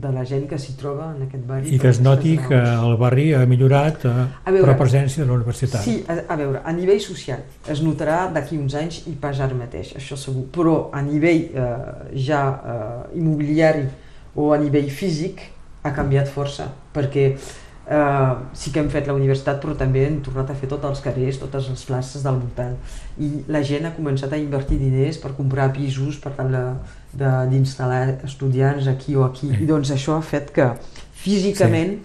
de la gent que s'hi troba en aquest barri. I que es noti que el barri ha millorat eh, A veure, per la presència de la universitat. Sí, a, a veure, a nivell social es notarà d'aquí uns anys i pas ara mateix, això segur, però a nivell eh, ja eh, immobiliari o a nivell físic ha canviat força, perquè eh, sí que hem fet la universitat però també hem tornat a fer tots els carrers, totes les places del voltant. I la gent ha començat a invertir diners per comprar pisos per tal d'instal·lar estudiants aquí o aquí. I doncs això ha fet que físicament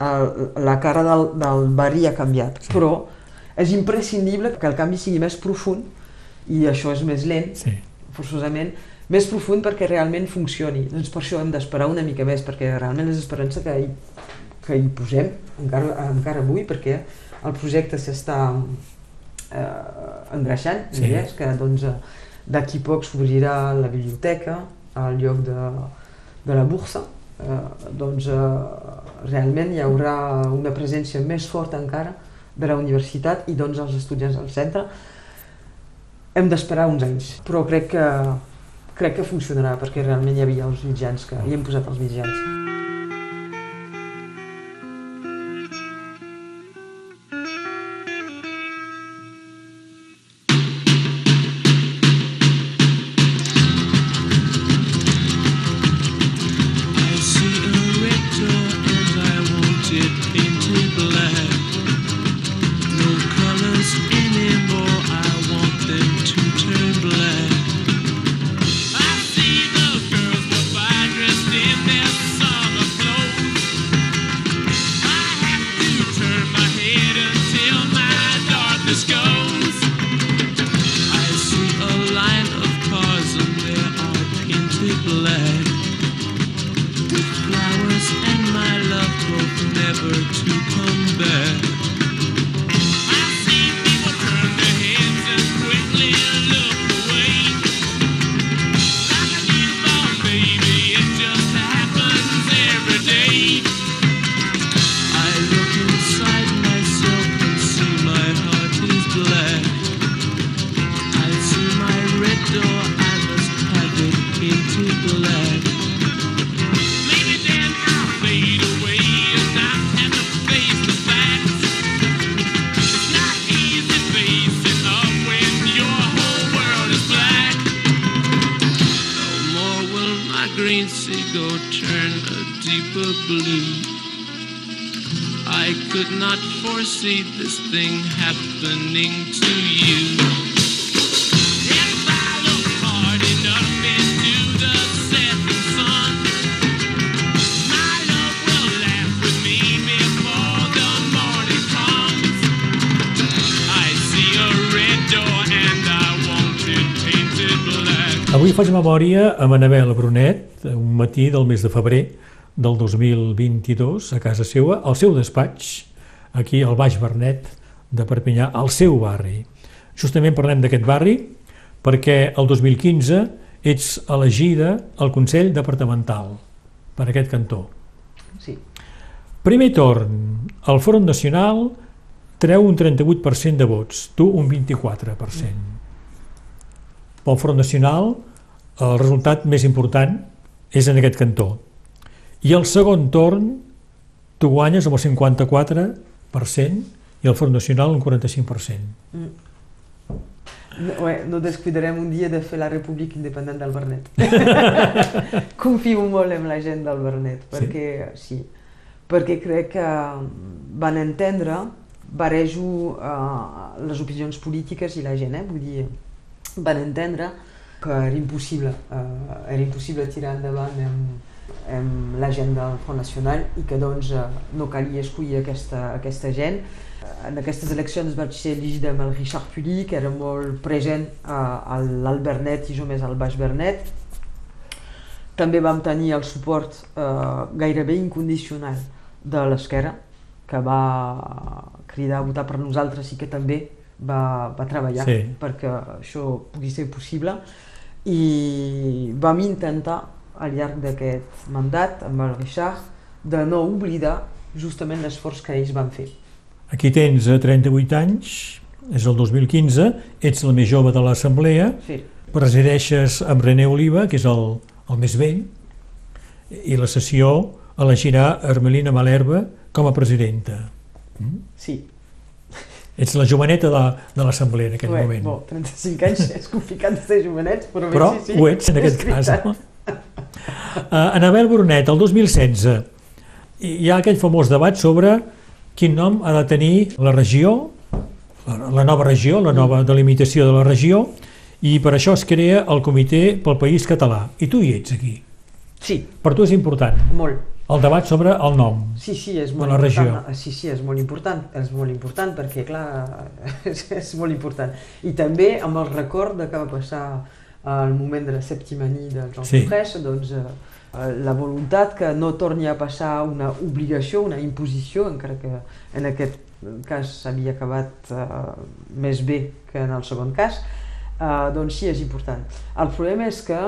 el, la cara del, del barri ha canviat, però és imprescindible que el canvi sigui més profund i això és més lent, Sí. forçosament, més profund perquè realment funcioni. Doncs per això hem d'esperar una mica més, perquè realment és esperança que hi, que hi posem encara, encara avui, perquè el projecte s'està eh, engreixant, Sí. és que doncs, d'aquí poc s'obrirà la biblioteca al lloc de, de la borsa, eh, doncs eh, realment hi haurà una presència més forta encara de la universitat i doncs els estudiants del centre. Hem d'esperar uns anys, però crec que, crec que funcionarà perquè realment hi havia els mitjans, que hi hem posat els mitjans. Faig memòria amb Anabel Brunet, un matí del mes de febrer del 2022, a casa seva, al seu despatx, aquí al Baix Bernet de Perpinyà, al seu barri. Justament parlem d'aquest barri perquè el 2015 ets elegida al Consell Departamental per aquest cantó. Sí. Primer torn, el Front Nacional treu un 38% de vots, tu un 24%. Pel Front Nacional, el resultat més important és en aquest cantó. I el segon torn, tu guanyes amb el 54% i el Front Nacional un 45%. No, eh, no descuidarem un dia de fer la República Independent del Bernet. Confio molt en la gent del Bernet, perquè sí, perquè crec que van entendre, barejo eh, les opinions polítiques i la gent, eh? vull dir, van entendre que era impossible, eh, era impossible tirar endavant amb, amb la gent del Front Nacional i que doncs eh, no calia escollir aquesta, aquesta gent. En aquestes eleccions vaig ser elegida amb el Richard Pully, que era molt present eh, a l'Alt Bernet i jo més al Baix Bernet. També vam tenir el suport eh, gairebé incondicional de l'esquerra, que va cridar a votar per nosaltres i que també va, va treballar Sí. perquè això pugui ser possible i vam intentar al llarg d'aquest mandat amb el Richard de no oblidar justament l'esforç que ells van fer. Aquí tens eh, 38 anys, és el 2015, ets la més jove de l'Assemblea, Sí. presideixes amb René Oliva, que és el, el més vell, i la sessió elegirà Hermelina Malerba com a presidenta. Sí. Ets la joveneta de, de l'Assemblea en aquell Bé, moment. Bo, 35 anys és complicat de ser jovenets, però, bé, Però sí, sí, ho ets en aquest cas. No? Uh, Anabel Brunet, el 2016, hi hi ha aquell famós debat sobre quin nom ha de tenir la regió, la, la nova regió, la nova delimitació de la regió, i per això es crea el Comitè pel País Català. I tu hi ets aquí. Sí, Per tu és important molt. El debat sobre el nom. Sí, sí, és De molt la regió. important. Sí, sí, és molt important, és molt important perquè, clar, és, és molt important. I també amb el record de que va passar el moment de la sèptima nit del Jean Sí. sí. doncs eh, la voluntat que no torni a passar una obligació, una imposició, encara que en aquest cas s'havia acabat eh, més bé que en el segon cas, eh, doncs sí, és important. El problema és que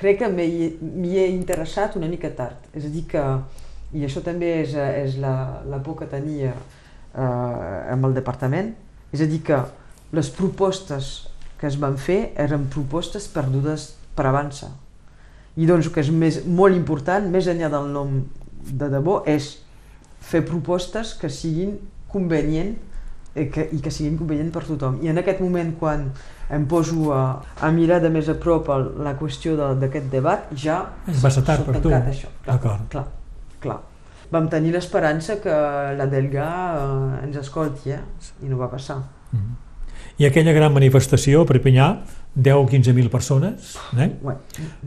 crec que m'hi he interessat una mica tard. És a dir que, i això també és, és la, la por que tenia eh, amb el departament, és a dir que les propostes que es van fer eren propostes perdudes per avançar. I doncs el que és més, molt important, més enllà del nom de debò, és fer propostes que siguin convenient i que, i que siguin convenient per tothom. I en aquest moment, quan em poso a, a mirar de més a prop el, la qüestió de- d'aquest debat, ja tard s'ha per tu. tancat Això. Clar, D'acord. clar, clar. Vam tenir l'esperança que la Delga eh, ens escolti, eh? i no va passar. I aquella gran manifestació a Perpinyà, 10 o 15.000 persones, eh? Bé,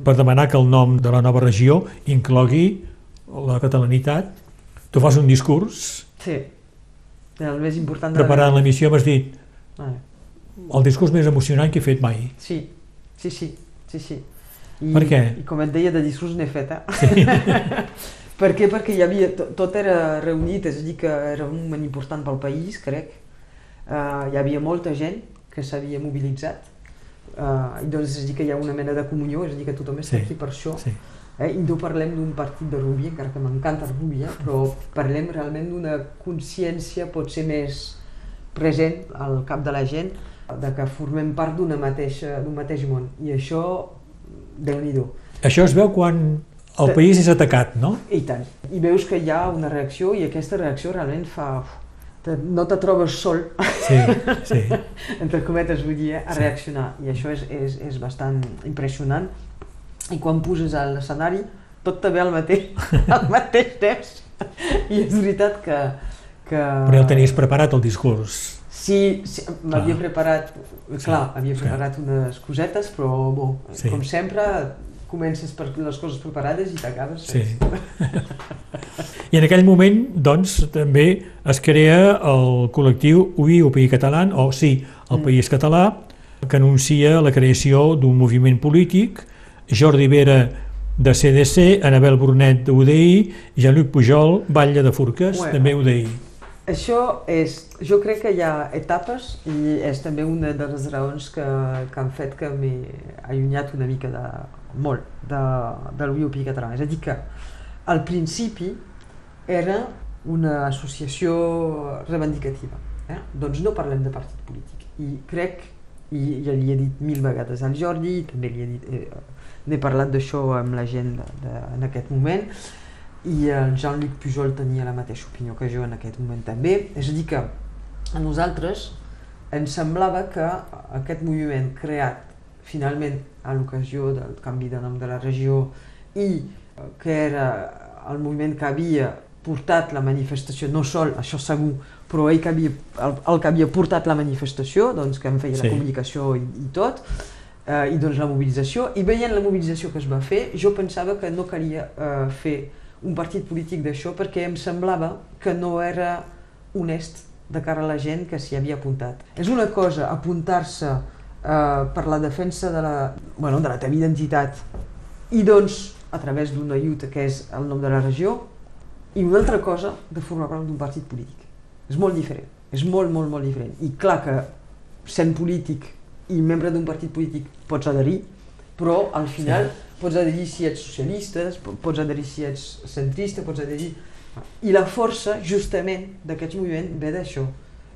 per demanar que el nom de la nova regió inclogui la catalanitat. Tu fas un discurs, sí, el més important de preparant l'emissió m'has dit Ah, el discurs més emocionant que he fet mai. Sí, sí, sí, sí, sí. I, Per què? I com et deia, de discurs n'he fet, eh? Sí. per què? Perquè hi havia, to- tot era reunit, és a dir, que era un moment important pel país, crec. Uh, hi havia molta gent que s'havia mobilitzat, uh, i doncs és a dir que hi ha una mena de comunió, és a dir que tothom està Sí, aquí per això. sí. Eh? I no parlem d'un partit de rugby, encara que m'encanta rugby, eh? però parlem realment d'una consciència potser més present al cap de la gent, de que formem part d'un mateix món. I això, déu nhi Això es veu quan el país és atacat, no? I tant. I veus que hi ha una reacció i aquesta reacció realment fa... No te trobes sol, Sí, sí. entre cometes vull dir, eh, a reaccionar. I això és, és, és bastant impressionant. I quan puges a l'escenari, tot també al mateix, al mateix temps. I és veritat que... que... Però ja el tenies preparat, el discurs. Sí, sí m'havia Ah. preparat, clar, havia sí. preparat unes cosetes, però bo, Sí. com sempre, comences per les coses preparades i t'acabes. Sí. I en aquell moment, doncs, també es crea el col·lectiu UI, o País Català, o sí, el Mm. País Català, que anuncia la creació d'un moviment polític, Jordi Vera de CDC, Anabel Brunet d'UDI, Jean-Luc Pujol, Batlle de Forques, Bueno. també UDI. Això és, jo crec que hi ha etapes i és també una de les raons que, que han fet que m'he allunyat una mica de, molt de, de l'UIOP català. És a dir que al principi era una associació reivindicativa. Eh? Doncs no parlem de partit polític. I crec, i ja li he dit mil vegades al Jordi, també li he dit, eh, n'he parlat d'això amb la gent de, de, en aquest moment, i el Jean-Luc Pujol tenia la mateixa opinió que jo en aquest moment també. És a dir que a nosaltres ens semblava que aquest moviment creat finalment a l'ocasió del canvi de nom de la regió i eh, que era el moviment que havia portat la manifestació, no sol, això segur, però ell que havia, el, el que havia portat la manifestació, doncs que en feia Sí. la comunicació i, i tot, eh, i doncs la mobilització, i veient la mobilització que es va fer, jo pensava que no calia eh, fer un partit polític d'això perquè em semblava que no era honest de cara a la gent que s'hi havia apuntat. És una cosa apuntar-se eh, per la defensa de la, bueno, de la teva identitat i doncs a través d'una lluita que és el nom de la regió i una altra cosa de formar part d'un partit polític. És molt diferent, és molt, molt, molt diferent. I clar que sent polític i membre d'un partit polític pots adherir, però al final sí. Pots adherir si ets socialista, po- pots adherir si ets centrista, pots adherir... I la força, justament, d'aquest moviment ve d'això,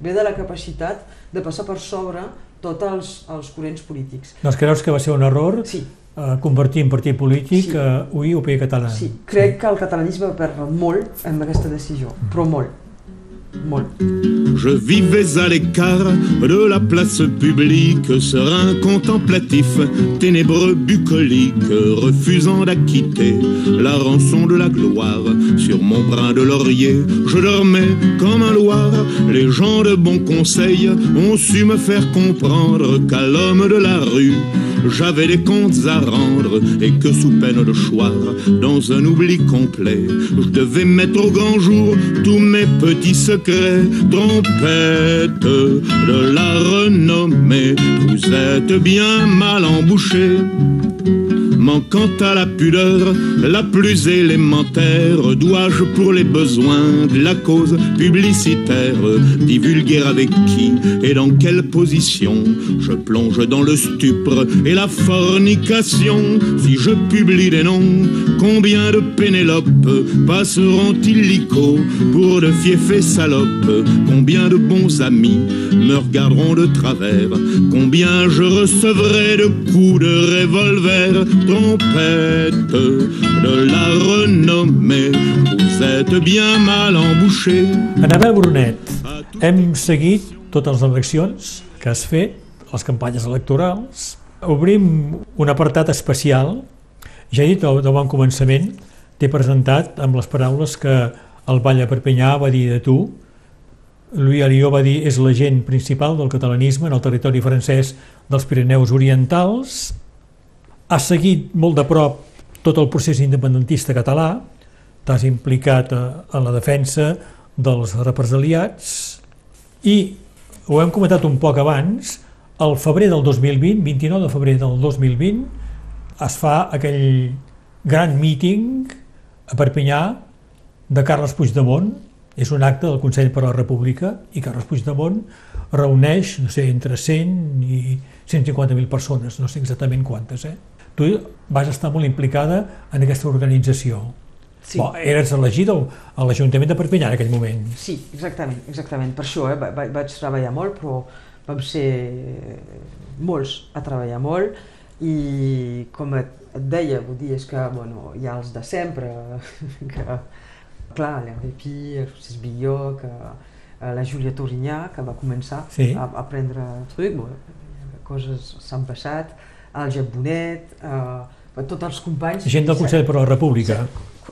ve de la capacitat de passar per sobre tots els, els corrents polítics. Doncs creus que va ser un error Sí, eh, convertir en partit polític Sí. eh, UI o País Català? sí, crec que el catalanisme va perdre molt amb aquesta decisió, però molt, molt. Je vivais à l'écart de la place publique, serein contemplatif, ténébreux bucolique, refusant d'acquitter la rançon de la gloire. Sur mon brin de laurier, je dormais comme un loir. Les gens de bon conseil ont su me faire comprendre qu'à l'homme de la rue, j'avais des comptes à rendre et que sous peine de choir, dans un oubli complet, je devais mettre au grand jour tous mes petits secrets. Trompette de la renommée, vous êtes bien mal embouchés. Manquant à la pudeur la plus élémentaire, dois-je pour les besoins de la cause publicitaire divulguer avec qui et dans quelle position je plonge dans le stupre et la fornication. Si je publie des noms, combien de Pénélope passeront illico pour de fiefs salopes? Combien de bons amis me regarderont de travers? Combien je recevrai de coups de revolver? Trompette de la renommée Vous êtes bien mal embouché Anabel Brunet, hem seguit totes les eleccions que has fet, les campanyes electorals. Obrim un apartat especial. Ja he dit de bon començament, t'he presentat amb les paraules que el Vall de Perpinyà va dir de tu. Louis Alió va dir és l'agent principal del catalanisme en el territori francès dels Pirineus Orientals. Has seguit molt de prop tot el procés independentista català, t'has implicat eh, en la defensa dels represaliats i ho hem comentat un poc abans, el febrer del 2020, 29 de febrer del 2020, es fa aquell gran míting a Perpinyà de Carles Puigdemont, és un acte del Consell per a la República i Carles Puigdemont reuneix, no sé, entre 100 i 150.000 persones, no sé exactament quantes, eh? Tu vas estar molt implicada en aquesta organització. Sí. Bo, eres elegit al- a l'Ajuntament de Perpinyà en aquell moment. Sí, exactament, exactament. Per això eh, va- va- vaig treballar molt, però vam ser molts a treballar molt i com et, et deia, vull dir, és que bueno, hi ha els de sempre, que, clar, l'RP, el Francis Billó, que, eh, la Júlia Torinyà, que va començar Sí. a, a prendre truc, bueno, coses s'han passat, el Jep Bonet, eh, tots els companys... Gent del Consell per la República.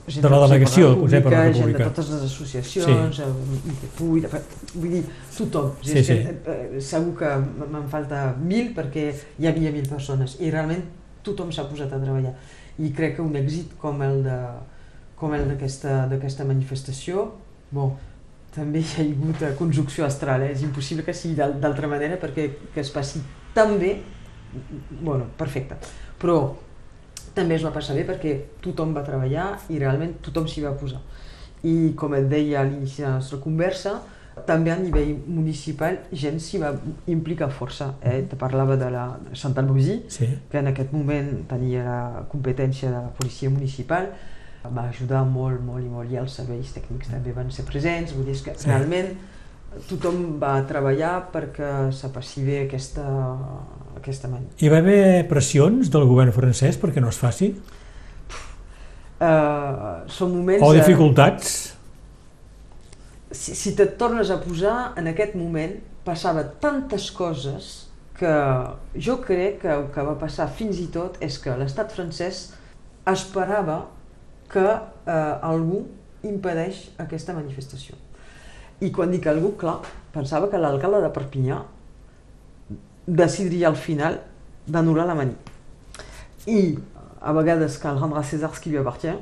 gent de la del delegació del Consell per la Gent de República. totes les associacions, sí. ITPUI, de, vull dir, tothom. Sí, sí. Que, eh, segur que me'n falta mil perquè hi havia mil persones i realment tothom s'ha posat a treballar. I crec que un èxit com el de com el d'aquesta manifestació, bon, també hi ha hagut eh, conjunció astral, eh? és impossible que sigui d'al- d'altra manera perquè que es passi tan bé, bueno, perfecte. Però també es va passar bé perquè tothom va treballar i realment tothom s'hi va posar. I com et deia a l'inici de la nostra conversa, també a nivell municipal gent s'hi va implicar força. Eh? Te parlava de la Chantal Brusy, Sí. que en aquest moment tenia la competència de la policia municipal, va ajudar molt, molt i molt, i els serveis tècnics també van ser presents, vull dir que Sí. realment tothom va treballar perquè se passi bé aquesta, aquesta mani. Hi va haver pressions del govern francès perquè no es faci? Uh, són moments... O de- dificultats? si, si te tornes a posar en aquest moment, passava tantes coses que jo crec que el que va passar fins i tot és que l'estat francès esperava que eh, algú impedeix aquesta manifestació. I quan dic algú, clar, pensava que l'alcalde de Perpinyà decidiria al final d'anul·lar la mani. I a vegades cal rendre a César ce qui lui appartient.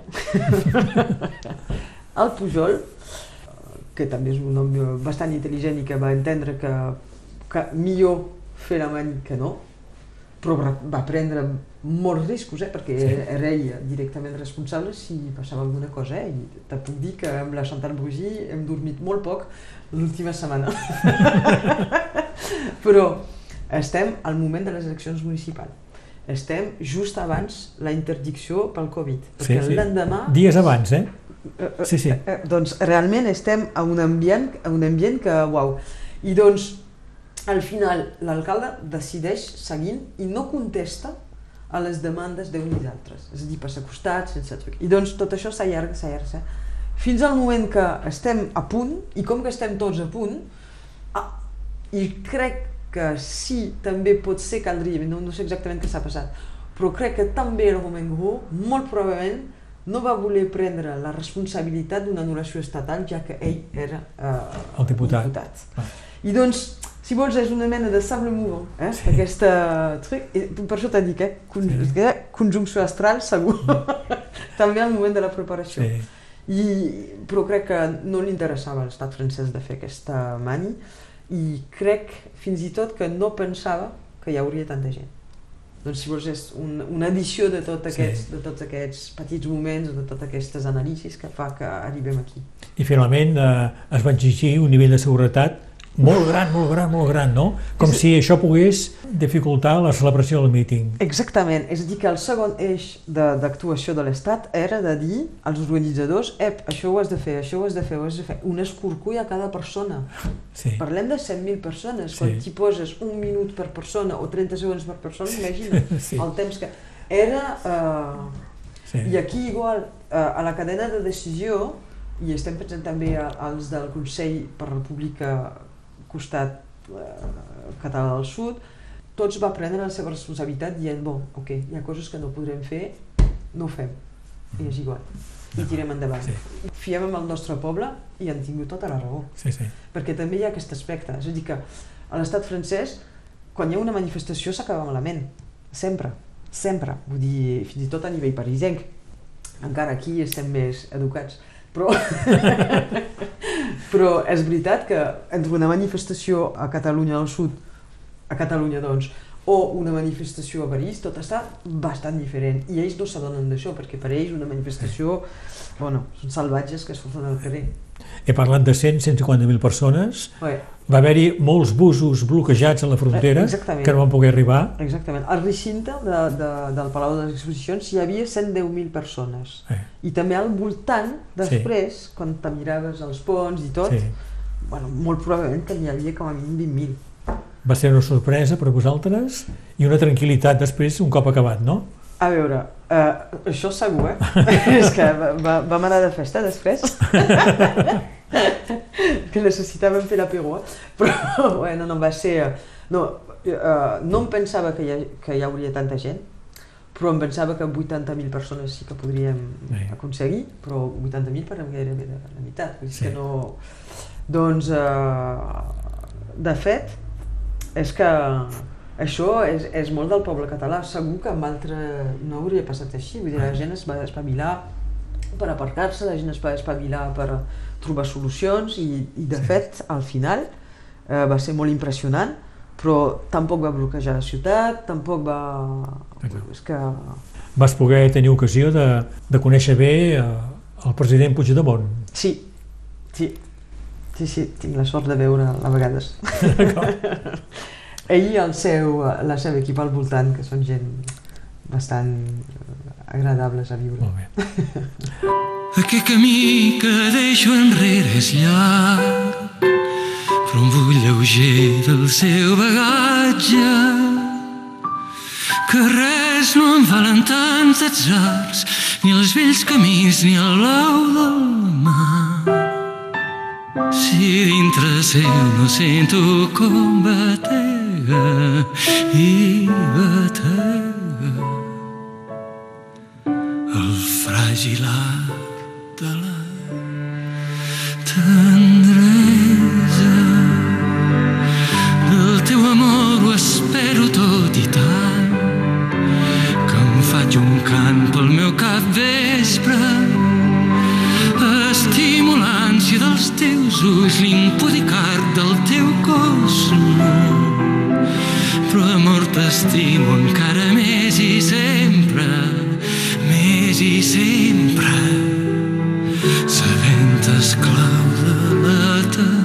el Pujol, que també és un home bastant intel·ligent i que va entendre que, que millor fer la mani que no, però va- prendre molts riscos, eh, perquè Sí. era ell directament responsable si passava alguna cosa. Eh? I te puc dir que amb la Chantal Brusy hem dormit molt poc l'última setmana. però estem al moment de les eleccions municipals. Estem just abans la interdicció pel Covid, perquè Sí, sí. l'endemà Dies abans, eh? Eh, eh, Sí, sí. eh, doncs realment estem a un ambient, a un ambient que, uau. I doncs, al final, l'alcalde decideix seguint i no contesta a les demandes d'uns i d'altres. És a dir, passa costat, sense... I doncs tot això s'allarga, s'allarga, fins al moment que estem a punt, i com que estem tots a punt, ah, i crec que sí, també pot ser caldria, no, no sé exactament què s'ha passat, però crec que també el Romain Gros, molt probablement, no va voler prendre la responsabilitat d'una anul·lació estatal, ja que ell era eh, El diputat. diputat. Ah. I doncs, si vols, és una mena de sable mouvant, eh? Sí. aquesta... truc, i per això t'he dit, eh? Con Sí. sí. conjunció astral, segur, també al moment de la preparació. Sí. I, però crec que no li interessava a l'estat francès de fer aquesta mani i crec fins i tot que no pensava que hi hauria tanta gent. Doncs si vols és un, una edició de, tot aquests, Sí. de tots aquests petits moments, de totes aquestes anàlisis que fa que arribem aquí. I finalment eh, es va exigir un nivell de seguretat molt gran, molt gran, molt gran, no? Com És- si això pogués dificultar la celebració del míting. Exactament, és a dir que el segon eix de- d'actuació de, l'Estat era de dir als organitzadors ep, això ho has de fer, això ho has de fer, ho has de fer, un escorcoll a cada persona. Sí. Parlem de 100.000 persones, Sí. quan t'hi poses un minut per persona o 30 segons per persona, imagina Sí. el temps que... Era... Eh, Sí. I aquí igual, eh, a la cadena de decisió, i estem pensant també als del Consell per la República costat eh, català del sud, tots va prendre la seva responsabilitat dient, bon, ok, hi ha coses que no podrem fer, no ho fem, i és igual, i tirem endavant. Sí. Fiem amb el nostre poble i han tingut tota la raó. Sí, sí. perquè també hi ha aquest aspecte, és a dir que a l'estat francès, quan hi ha una manifestació s'acaba malament, sempre, sempre, vull dir, fins i tot a nivell parisenc, encara aquí estem més educats, però, però és veritat que entre una manifestació a Catalunya del Sud, a Catalunya doncs, o una manifestació a París, tot està bastant diferent. I ells no s'adonen d'això, perquè per ells una manifestació, bueno, són salvatges que surten al carrer. He parlat de 100, 150.000 persones. Bé, Va haver-hi molts busos bloquejats a la frontera Eh, exactament. que no van poder arribar. Exactament. Al recinte de, de, del Palau de les Exposicions hi havia 110.000 persones. Eh, I també al voltant, després, quan te miraves els ponts i tot, sí. bueno, molt probablement que n'hi havia com a mínim 20.000. Va ser una sorpresa per vosaltres i una tranquil·litat després un cop acabat, no? A veure, uh, això segur, eh? És que va, va, vam anar de festa després. que necessitàvem fer l'apéro, eh? Però, bueno, no va ser... No, uh, no em pensava que hi, ha, que hi hauria tanta gent, però em pensava que amb 80.000 persones sí que podríem Sí. aconseguir, però 80.000 per gairebé la meitat, dir Sí. que no... Doncs, eh, de fet, és que això és, és molt del poble català, segur que amb altre no hauria passat així, vull dir, la gent es va espavilar per aparcar-se, la gent es va espavilar per trobar solucions i, i de fet, al final, eh, va ser molt impressionant, però tampoc va bloquejar la ciutat, tampoc va... Exacte. És que... Vas poder tenir ocasió de, de conèixer bé eh, el president Puigdemont. Sí, sí, sí, sí, tinc la sort de veure a vegades. Ell i el seu, la seva equip al voltant, que són gent bastant eh, agradables a viure. Molt bé. Aquest camí que deixo enrere és llarg, però un vull lleuger del seu bagatge. Que res no em valen tants atzars, ni els vells camins ni el blau del mar. Si dintre seu no sento com batega i batega. El fràgil de la tendresa. Del teu amor ho espero tot i tant que em faig un cant pel meu cap vespre estimo l'ànsia dels teus ulls l'impúdic art del teu cos. Però amor t'estimo encara més i sempre més i sempre sabent esclau de la tendresa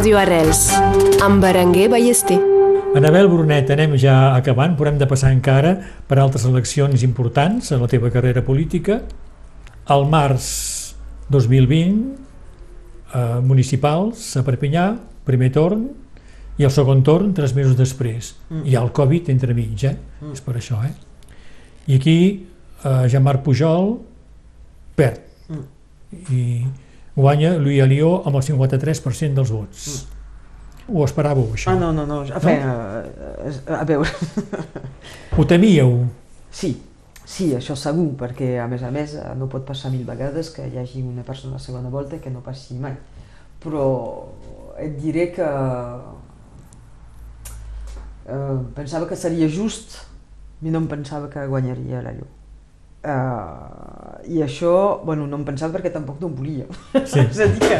Ràdio Arrels amb Berenguer Ballester. Anabel Brunet, anem ja acabant, però hem de passar encara per altres eleccions importants en la teva carrera política. Al març 2020, eh, municipals a Perpinyà, primer torn, i el segon torn tres mesos després. Mm. Hi ha el Covid entremig, eh? Mm. És per això, eh? I aquí eh, Jean-Marc Pujol perd. Mm. I guanya Louis Alió amb el 53% dels vots. Mm. Ho esperàveu, això? Ah, no, no, no, a, fe, a, a veure, Ho temíeu? sí, sí, això segur, perquè a més a més eh, no pot passar mil vegades que hi hagi una persona a segona volta que no passi mai. Però et diré que eh, pensava que seria just i no em pensava que guanyaria la llum. Uh, I això, bueno, no em pensava perquè tampoc no em volia. Sí. és a dir que,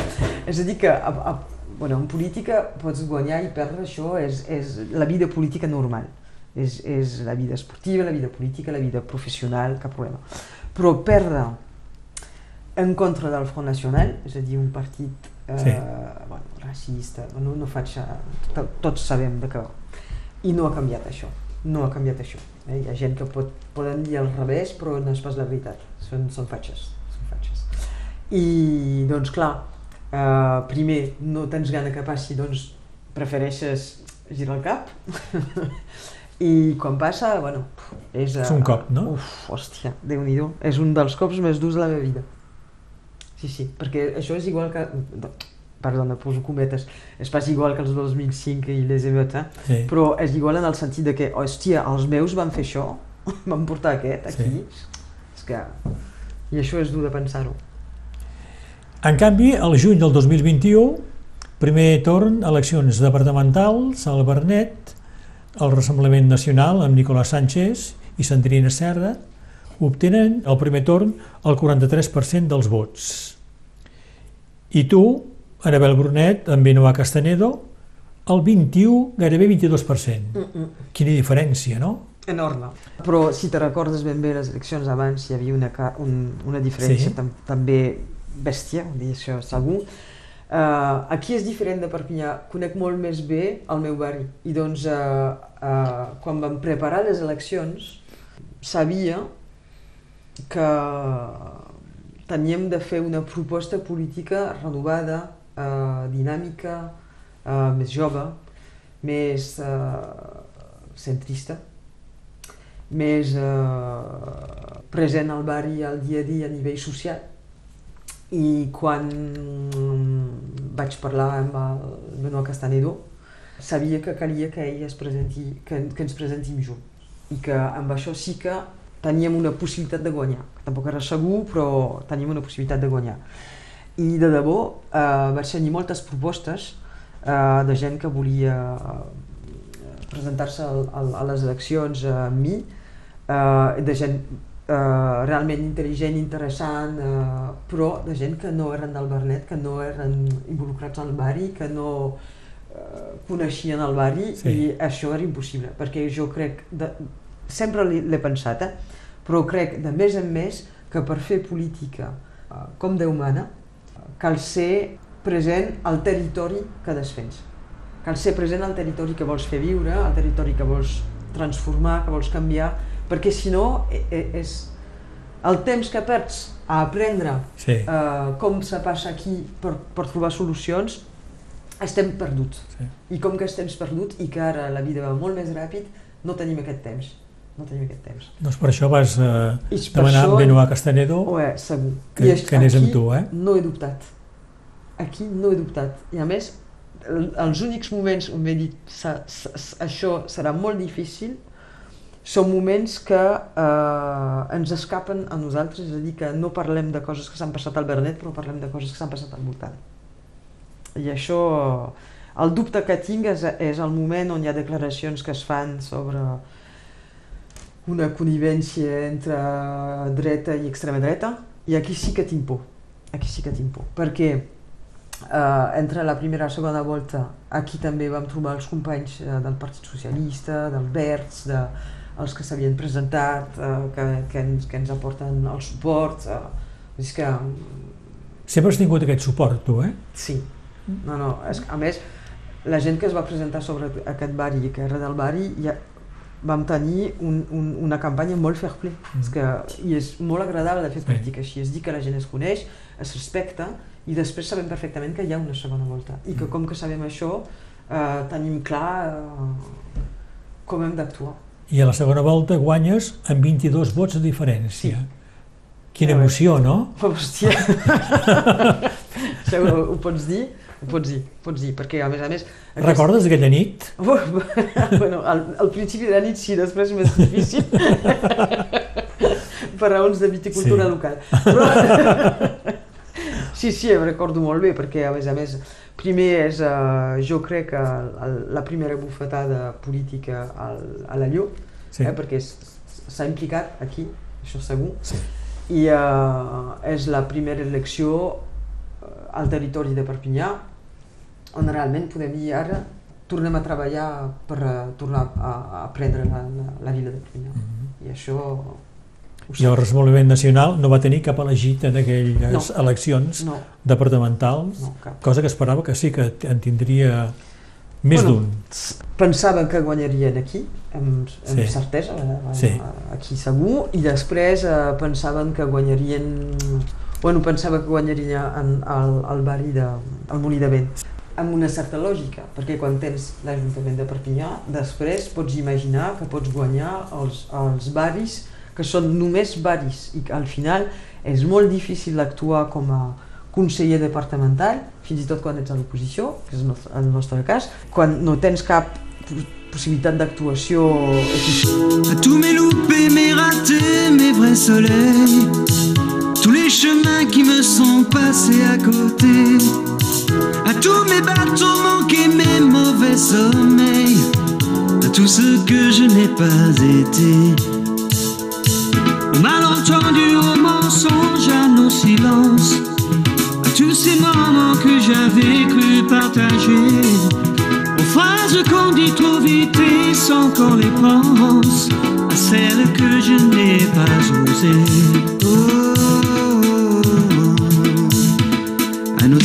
és a dir que a, a, bueno, en política pots guanyar i perdre, això és, és la vida política normal. És, és la vida esportiva, la vida política, la vida professional, cap problema. Però perdre en contra del Front Nacional, és a dir, un partit eh, Sí. bueno, racista, no, no faig... to- Tots sabem de què va. I no ha canviat això, no ha canviat això. Eh? Hi ha gent que pot, poden dir al revés, però no és pas la veritat, són, són fatxes. Són fatxes. I doncs clar, eh, primer no tens gana que passi, doncs prefereixes girar el cap i quan passa, bueno, és... eh, És un cop, no? Uf, hòstia, déu nhi és un dels cops més durs de la meva vida. Sí, sí, perquè això és igual que... Perdona, poso cometes. És pas igual que els 2005 i les émeutes, eh? Sí. però és igual en el sentit de que, hòstia, els meus van fer això, van portar aquest aquí. És que... I això és dur de pensar-ho. En canvi, al juny del 2021, primer torn, eleccions departamentals al Bernet, el Ressemblament Nacional amb Nicolás Sánchez i Sandrina Serra obtenen el primer torn el 43% dels vots. I tu, Anabel Brunet, amb Benoà Castanedo, el 21, gairebé 22%. Mm -mm. Quina diferència, no? Enorme. Però si te recordes ben bé les eleccions abans hi havia una, un, una diferència Sí. tam també bèstia, dir això segur. Uh, aquí és diferent de Perpinyà, conec molt més bé el meu barri i doncs uh, uh, quan vam preparar les eleccions sabia que teníem de fer una proposta política renovada, uh, dinàmica, uh, més jove, més uh, centrista, més uh, present al barri al dia a dia a nivell social. I quan vaig parlar amb el Benoît Castanedo, sabia que calia que ell es presenti, que, que ens presentim junts. I que amb això sí que teníem una possibilitat de guanyar. Tampoc era segur, però teníem una possibilitat de guanyar. I de debò eh, vaig tenir moltes propostes eh, de gent que volia eh, presentar-se a les eleccions eh, amb mi, eh, de gent eh, realment intel·ligent, interessant, eh, però de gent que no eren del Bernet, que no eren involucrats al barri, que no eh, coneixien el barri Sí. i això era impossible, perquè jo crec, de, sempre l'he l'he pensat, eh, però crec de més en més que per fer política eh, com Déu mana cal ser present al territori que desfens. Cal ser present al territori que vols fer viure, al territori que vols transformar, que vols canviar, perquè si no e- e- és el temps que perds a aprendre Sí. eh, com se passa aquí per, per trobar solucions, estem perduts. Sí. I com que estem perduts i que ara la vida va molt més ràpid, no tenim aquest temps. No tenim aquest temps. Doncs per això vas eh, demanar això- amb Benoît Castanedo és, segur. Que- I és- que anés amb tu, eh? No he dubtat. Aquí no he dubtat. I a més, el, els únics moments on m'he dit "Sa- sa- sa- això serà molt difícil són moments que eh, ens escapen a nosaltres, és a dir, que no parlem de coses que s'han passat al Bernet, però parlem de coses que s'han passat al voltant. I això, el dubte que tinc és, és el moment on hi ha declaracions que es fan sobre una connivència entre dreta i extrema dreta, i aquí sí que tinc por, aquí sí que tinc por, perquè eh, entre la primera i la segona volta aquí també vam trobar els companys eh, del Partit Socialista, dels Verds, de, els que s'havien presentat, eh, que, que, ens, que ens aporten el suport, eh, és que Sempre has tingut aquest suport, tu, eh? Sí. No, no, és, a més, la gent que es va presentar sobre aquest barri, que era del barri, ja vam tenir un, un, una campanya molt fair play. Mm. És que, I és molt agradable de fer Sí. política així, és dir que la gent es coneix, es respecta, i després sabem perfectament que hi ha una segona volta. I que com que sabem això, eh, tenim clar eh, com hem d'actuar. I a la segona volta guanyes amb 22 vots de diferència. Sí. Quina emoció, no? Hòstia! Això ho, ho pots dir? Ho pots dir, ho pots dir, perquè a més a més... aquest- Recordes aquella nit? bueno, al, al principi de la nit sí, després més difícil. per raons de viticultura Sí. local. Però... sí, sí, em recordo molt bé, perquè a més a més, primer és, uh, jo crec que la primera bufetada política al, a la Lló, Sí. eh, perquè s'ha implicat aquí, això segur, Sí. i uh, és la primera elecció eh, al territori de Perpinyà on realment podem dir ara tornem a treballar per uh, tornar a, a prendre la, la, la vila de Perpinyà. Mm -hmm. I això... I el Resmoliment Nacional no va tenir cap elegit en aquelles No. eleccions No, departamentals, no, cap. cosa que esperava que sí que en tindria més Bueno, d'un. Pensaven que guanyarien aquí, amb, amb Sí. certesa, eh, Sí. aquí segur, i després eh, pensaven que guanyarien... Bueno, pensava que guanyaria en, al, al barri de, al Molí de Vent amb una certa lògica, perquè quan tens l'Ajuntament de Perpinyà, després pots imaginar que pots guanyar els, els barris que són només barris i que al final és molt difícil actuar com a conseller departamental, fins i tot quan ets a l'oposició, que és el nostre, cas, quan no tens cap pos- possibilitat d'actuació eficient. À tous mes loupés, mes ratés, mes vrais soleils, tous les chemins qui me me sont passés à côté. À tous mes bateaux manqués, mes mauvais sommeils. À tout ce que je n'ai pas été. Au malentendu, au mensonge, à nos silences. À tous ces moments que j'avais cru partager. Aux phrases qu'on dit trop vite et sans qu'on les pense. À celles que je n'ai pas osées. Oh, à nos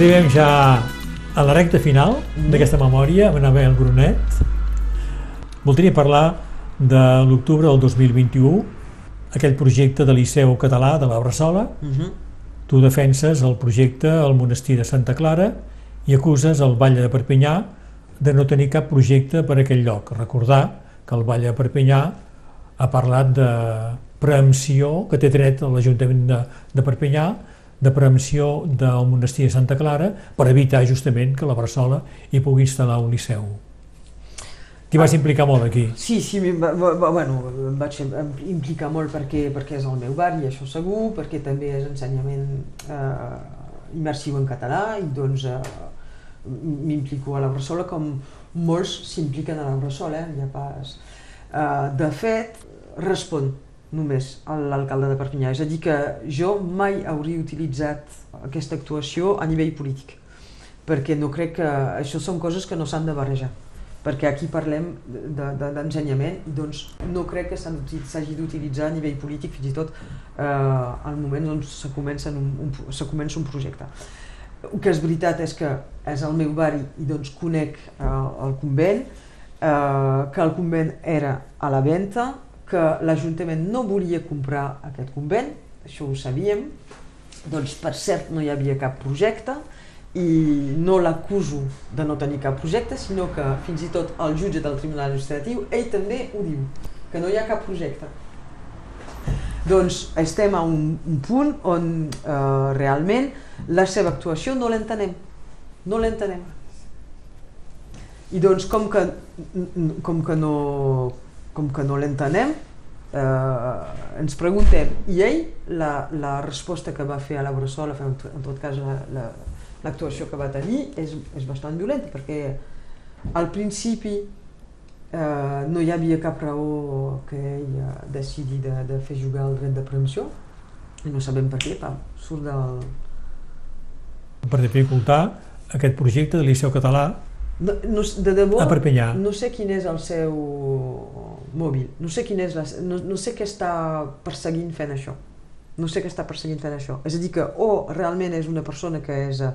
arribem ja a la recta final d'aquesta memòria amb Anabel Brunet. Voldria parlar de l'octubre del 2021, aquell projecte de Liceu Català de la Bressola. Mhm. Tu defenses el projecte al monestir de Santa Clara i acuses el Vall de Perpinyà de no tenir cap projecte per a aquell lloc. Recordar que el Vall de Perpinyà ha parlat de preempció que té dret a l'Ajuntament de, de Perpinyà de preempció del monestir de Santa Clara per evitar justament que la Bressola hi pugui instal·lar un liceu. T'hi vas implicar molt aquí. Sí, sí, bueno, em vaig im- implicar molt perquè, perquè és el meu barri, això segur, perquè també és ensenyament eh, immersiu en català i doncs eh, m'implico a la Bressola com molts s'impliquen a la Bressola, eh? ja pas... Eh, de fet, respon només l'alcalde de Perpinyà, és a dir que jo mai hauria utilitzat aquesta actuació a nivell polític, perquè no crec que això són coses que no s'han de barrejar perquè aquí parlem d'ensenyament de, i doncs no crec que s'hagi d'utilitzar a nivell polític fins i tot eh, al moment on se comença un, un, se comença un projecte. El que és veritat és que és el meu barri i doncs conec eh, el convent, eh, que el convent era a la venda, que l'Ajuntament no volia comprar aquest convent, això ho sabíem, doncs per cert no hi havia cap projecte, i no l'acuso de no tenir cap projecte, sinó que fins i tot el jutge del Tribunal Administratiu, ell també ho diu, que no hi ha cap projecte. Doncs estem a un, un punt on eh, realment la seva actuació no l'entenem, no l'entenem. I doncs com que, com que no, com que no l'entenem, eh, ens preguntem, i ell, la, la resposta que va fer a la Bressola, en, en tot cas la, la, l'actuació que va tenir és, és bastant violenta perquè al principi eh, no hi havia cap raó que ell eh, decidi de, de fer jugar el dret de preempció i no sabem per què, pam, surt del... per dificultar aquest projecte de Liceu Català No, no, de debò, a Perpinyà. no sé quin és el seu mòbil, no sé, quin és la, no, no sé què està perseguint fent això. No sé què està perseguint fent això. És a dir, que o realment és una persona que és eh,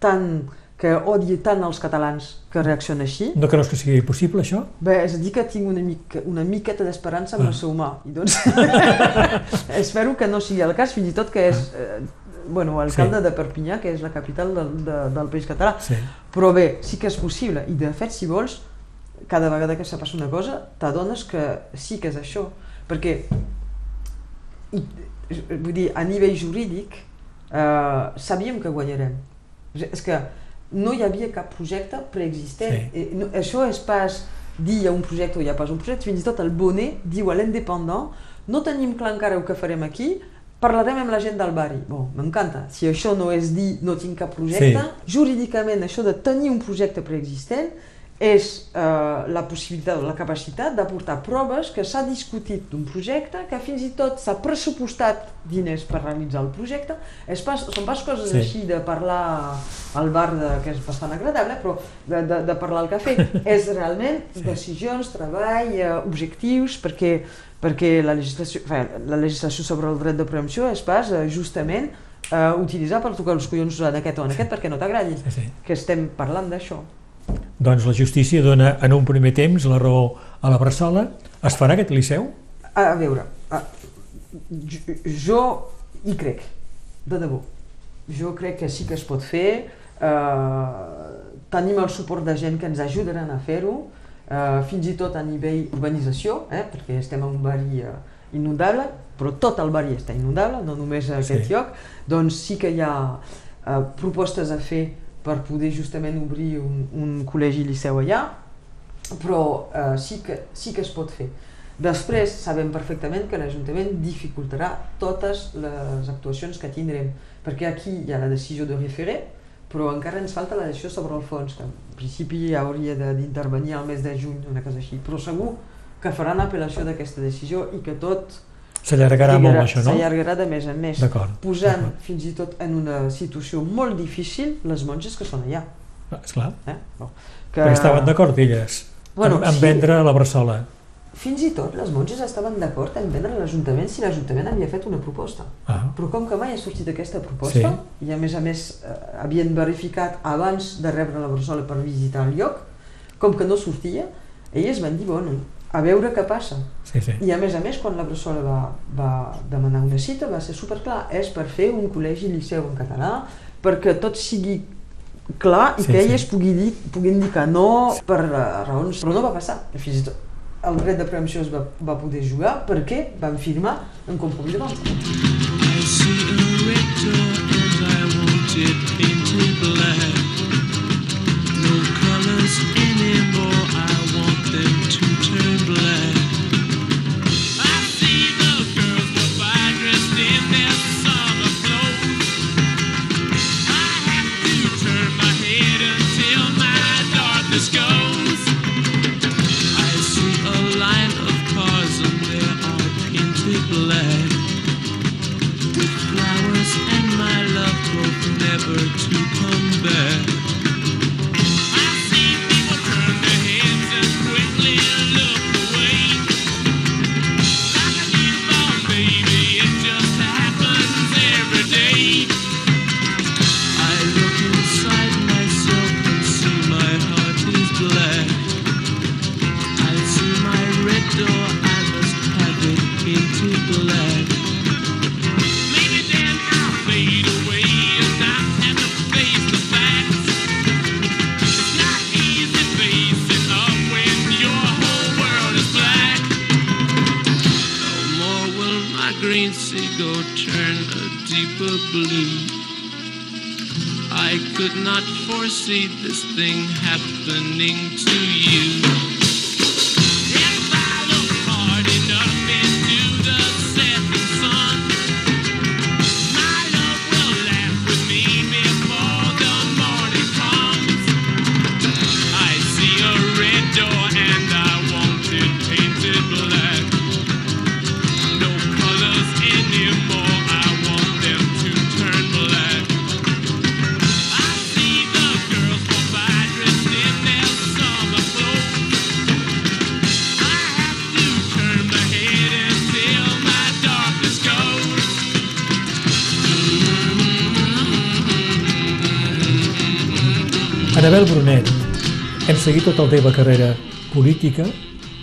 tan que odia tant els catalans que reacciona així, No creus que sigui possible, això? Bé, és a dir que tinc una, mica, una miqueta d'esperança amb Ah. el seu humà. I doncs espero que no sigui el cas, fins i tot que és eh, bueno, alcalde Sí. de Perpinyà, que és la capital del, de, del país català. Sí. Però bé, sí que és possible. I de fet, si vols, cada vegada que se passa una cosa, t'adones que sí que és això. Perquè, i, vull dir, a nivell jurídic, eh, sabíem que guanyarem. És- que no hi havia cap projecte preexistent. Sí. Eh, No, això és pas dir hi ha un projecte o hi ha pas un projecte, fins i tot el Bonet diu a l'independent no tenim clar encara el que farem aquí, parlarem amb la gent del barri. Bon, m'encanta. Si això no és dir no tinc cap projecte, sí. jurídicament això de tenir un projecte preexistent és eh, la possibilitat o la capacitat d'aportar proves que s'ha discutit d'un projecte, que fins i tot s'ha pressupostat diners per realitzar el projecte. És pas, són pas coses sí. així de parlar al bar, de, que és bastant agradable, però de, de, de parlar al cafè. és realment sí. decisions, treball, eh, objectius, perquè, perquè la, legislació, la legislació sobre el dret de preempció és pas eh, justament eh, utilitzar per tocar els collons en aquest o en aquest perquè no t'agradi, Sí, sí. que estem parlant d'això. Doncs la justícia dona en un primer temps la raó a la Bressola. Es farà aquest liceu? A, a veure, a, jo, jo hi crec, de debò. Jo crec que sí que es pot fer, eh, tenim el suport de gent que ens ajudaran a fer-ho, eh, fins i tot a nivell urbanització, eh, perquè estem en un barri eh, inundable, però tot el barri està inundable, no només aquest Sí. lloc, doncs sí que hi ha eh, propostes a fer per poder justament obrir un, un col·legi-liceu allà, però eh, sí, que, sí que es pot fer. Després sabem perfectament que l'Ajuntament dificultarà totes les actuacions que tindrem, perquè aquí hi ha la decisió de referer, però encara ens falta la decisió sobre el fons, que en principi hauria de- d'intervenir al mes de juny, una cosa així, però segur que faran apel·lació d'aquesta decisió i que tot S'allargarà molt això, no? s'allargarà de més en més, posant fins i tot en una situació molt difícil les monges que són allà. Ah, Esclar, Eh? Bon, que... perquè estaven d'acord elles Bueno, en, en sí. vendre la Bressola. Fins i tot les monges estaven d'acord en vendre l'Ajuntament si l'Ajuntament havia fet una proposta. Ah, Però com que mai ha sortit aquesta proposta, i a més a més eh, havien verificat abans de rebre la Bressola per visitar el lloc, com que no sortia, elles van dir, bueno, a veure què passa. sí, sí. I a més a més, quan la Bressola va, va demanar una cita, va ser superclar, és per fer un col·legi-liceu en català, perquè tot sigui clar i Sí, que sí. elles pugui dir, puguin dir que no per eh, raons... Però no va passar. Fins i tot el dret de preempció es va, va poder jugar perquè van firmar un compromís de venda. La teva carrera política,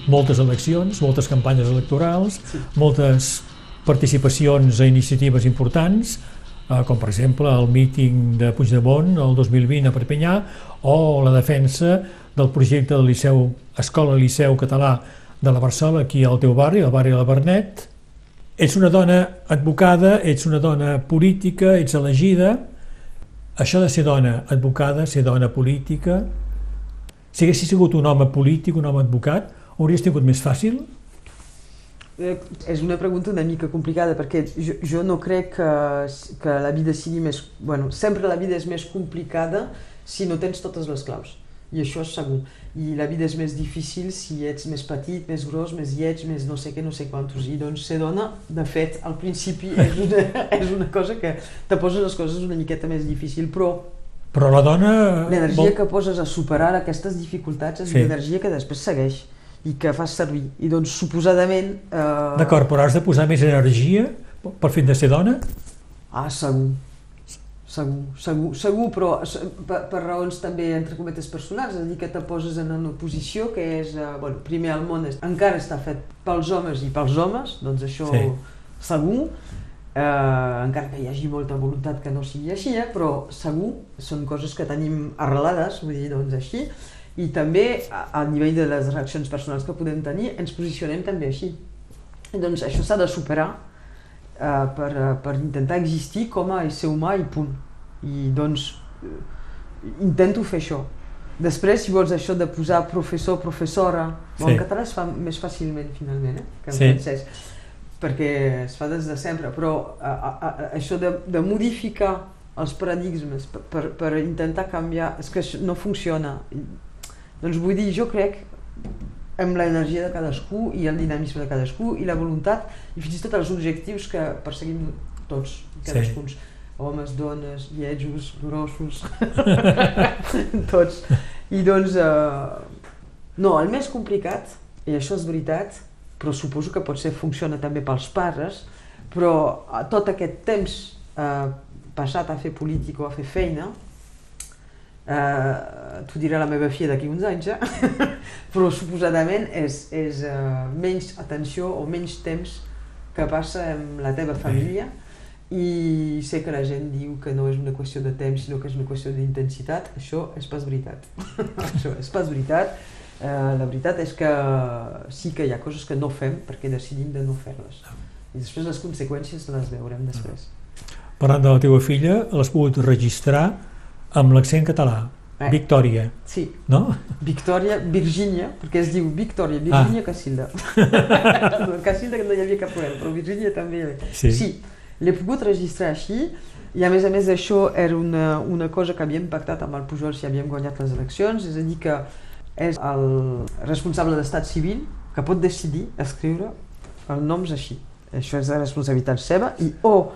moltes eleccions, moltes campanyes electorals, moltes participacions a iniciatives importants, eh, com per exemple el míting de Puigdemont el 2020 a Perpinyà o la defensa del projecte del Liceu, Escola Liceu Català de la Barçola, aquí al teu barri, al barri de la Bernet. Ets una dona advocada, ets una dona política, ets elegida, això de ser dona advocada, ser dona política, si haguessis sigut un home polític, un home advocat, hauries tingut més fàcil? Eh, És una pregunta una mica complicada perquè jo, jo no crec que, que la vida sigui més... Bueno, sempre la vida és més complicada si no tens totes les claus. I això és segur. I la vida és més difícil si ets més petit, més gros, més lleig, més no sé què, no sé quantos. I doncs ser dona, de fet, al principi és una, és una cosa que te poses les coses una miqueta més difícil, però Però la dona... L'energia vol- que poses a superar aquestes dificultats és Sí. l'energia que després segueix i que fas servir. I doncs, suposadament... Eh... D'acord, però has de posar més energia per fin de ser dona? Ah, segur. Segur, segur, segur, però per, per raons també, entre cometes, personals, és a dir, que te poses en una posició que és, eh, bueno, primer el món és, encara està fet pels homes i pels homes, doncs això Sí. segur, eh, encara que hi hagi molta voluntat que no sigui així, eh, però segur, són coses que tenim arrelades, vull dir, doncs així, i també a, a nivell de les reaccions personals que podem tenir, ens posicionem també així. I doncs això s'ha de superar eh, per, per intentar existir com a ésser humà i punt. I doncs eh, intento fer això. Després, si vols això de posar professor, professora. Sí. en català es fa més fàcilment finalment eh, que en Sí. francès, perquè es fa des de sempre, però a, a, a, això de, de modificar els paradigmes per, per, per intentar canviar, és que això no funciona. Doncs vull dir, jo crec amb l'energia de cadascú i el dinamisme de cadascú i la voluntat i fins i tot els objectius que perseguim tots, cadascuns. Homes, dones, lletjos, grossos, tots. I doncs, eh, no, el més complicat, i això és veritat, però suposo que potser funciona també pels pares, però tot aquest temps eh, passat a fer política o a fer feina, eh, t'ho dirà la meva filla d'aquí uns anys, eh? però suposadament és, és eh, menys atenció o menys temps que passa amb la teva família i sé que la gent diu que no és una qüestió de temps sinó que és una qüestió d'intensitat, això és pas veritat. això és pas veritat. Eh, la veritat és que sí que hi ha coses que no fem perquè decidim de no fer-les. I després les conseqüències les veurem després. Parlant de la teva filla, l'has pogut registrar amb l'accent català. Eh. Victòria, Sí, no? Victòria, Virgínia, perquè es diu Victòria, Virgínia ah. Casilda. Casilda que no hi havia cap problema, però Virgínia també hi havia. Sí. sí l'he pogut registrar així i a més a més això era una, una cosa que havíem pactat amb el Pujol si havíem guanyat les eleccions, és a dir que és el responsable d'estat civil que pot decidir escriure els noms així. Això és la responsabilitat seva i o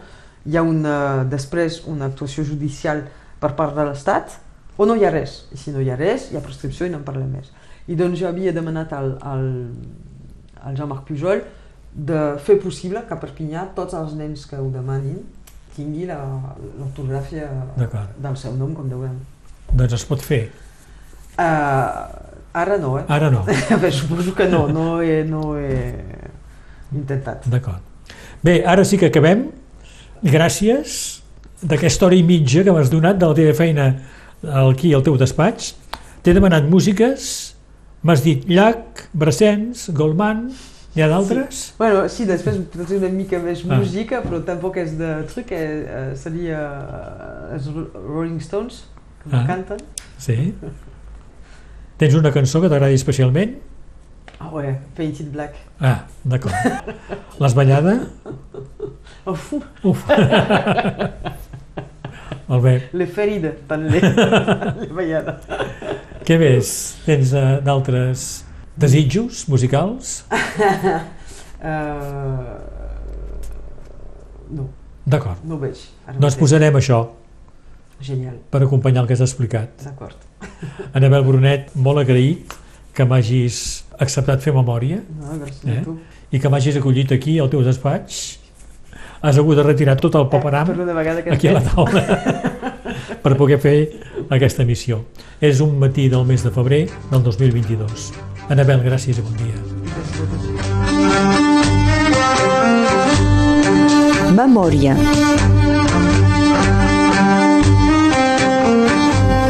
hi ha una, després una actuació judicial per part de l'Estat o no hi ha res. I si no hi ha res, hi ha prescripció i no en parlem més. I doncs jo havia demanat al, al, al Jean-Marc Pujol de fer possible que a Perpinyà tots els nens que ho demanin tingui la- D'acord. del seu nom com deurem. Doncs es pot fer. Uh, ara no, eh? Ara no. Bé, suposo que no, no he, no he intentat. D'acord. Bé, ara sí que acabem. Gràcies d'aquesta hora i mitja que m'has donat de la teva feina aquí al teu despatx. T'he demanat músiques, m'has dit Llach, Brassens, Goldman, n'hi ha d'altres? Bueno, sí, després pot ser una mica més Ah. música, però tampoc és de truc, eh, eh, seria eh, els Ro- Rolling Stones, que Ah. ah. canten. Sí. Tens una cançó que t'agradi especialment? Ah ouais, Painted Black. Ah, d'acord. L'has ballada? Uf, Uf. Molt bé. le ferida, tant le ballada. Què més? Tens uh, d'altres desitjos musicals? Uh, no, D'acord. no ho veig. Ara Doncs mateix. posarem això Genial, per acompanyar el que has explicat. d'acord. Anabel Brunet, molt agraït que m'hagis acceptat fer memòria No, gràcies Eh? a tu. i que m'hagis acollit aquí al teu despatx. Has hagut de retirar tot el paperam que aquí a la taula per poder fer aquesta missió. És un matí del mes de febrer del 2022. Anabel, gràcies i bon dia. Memòria.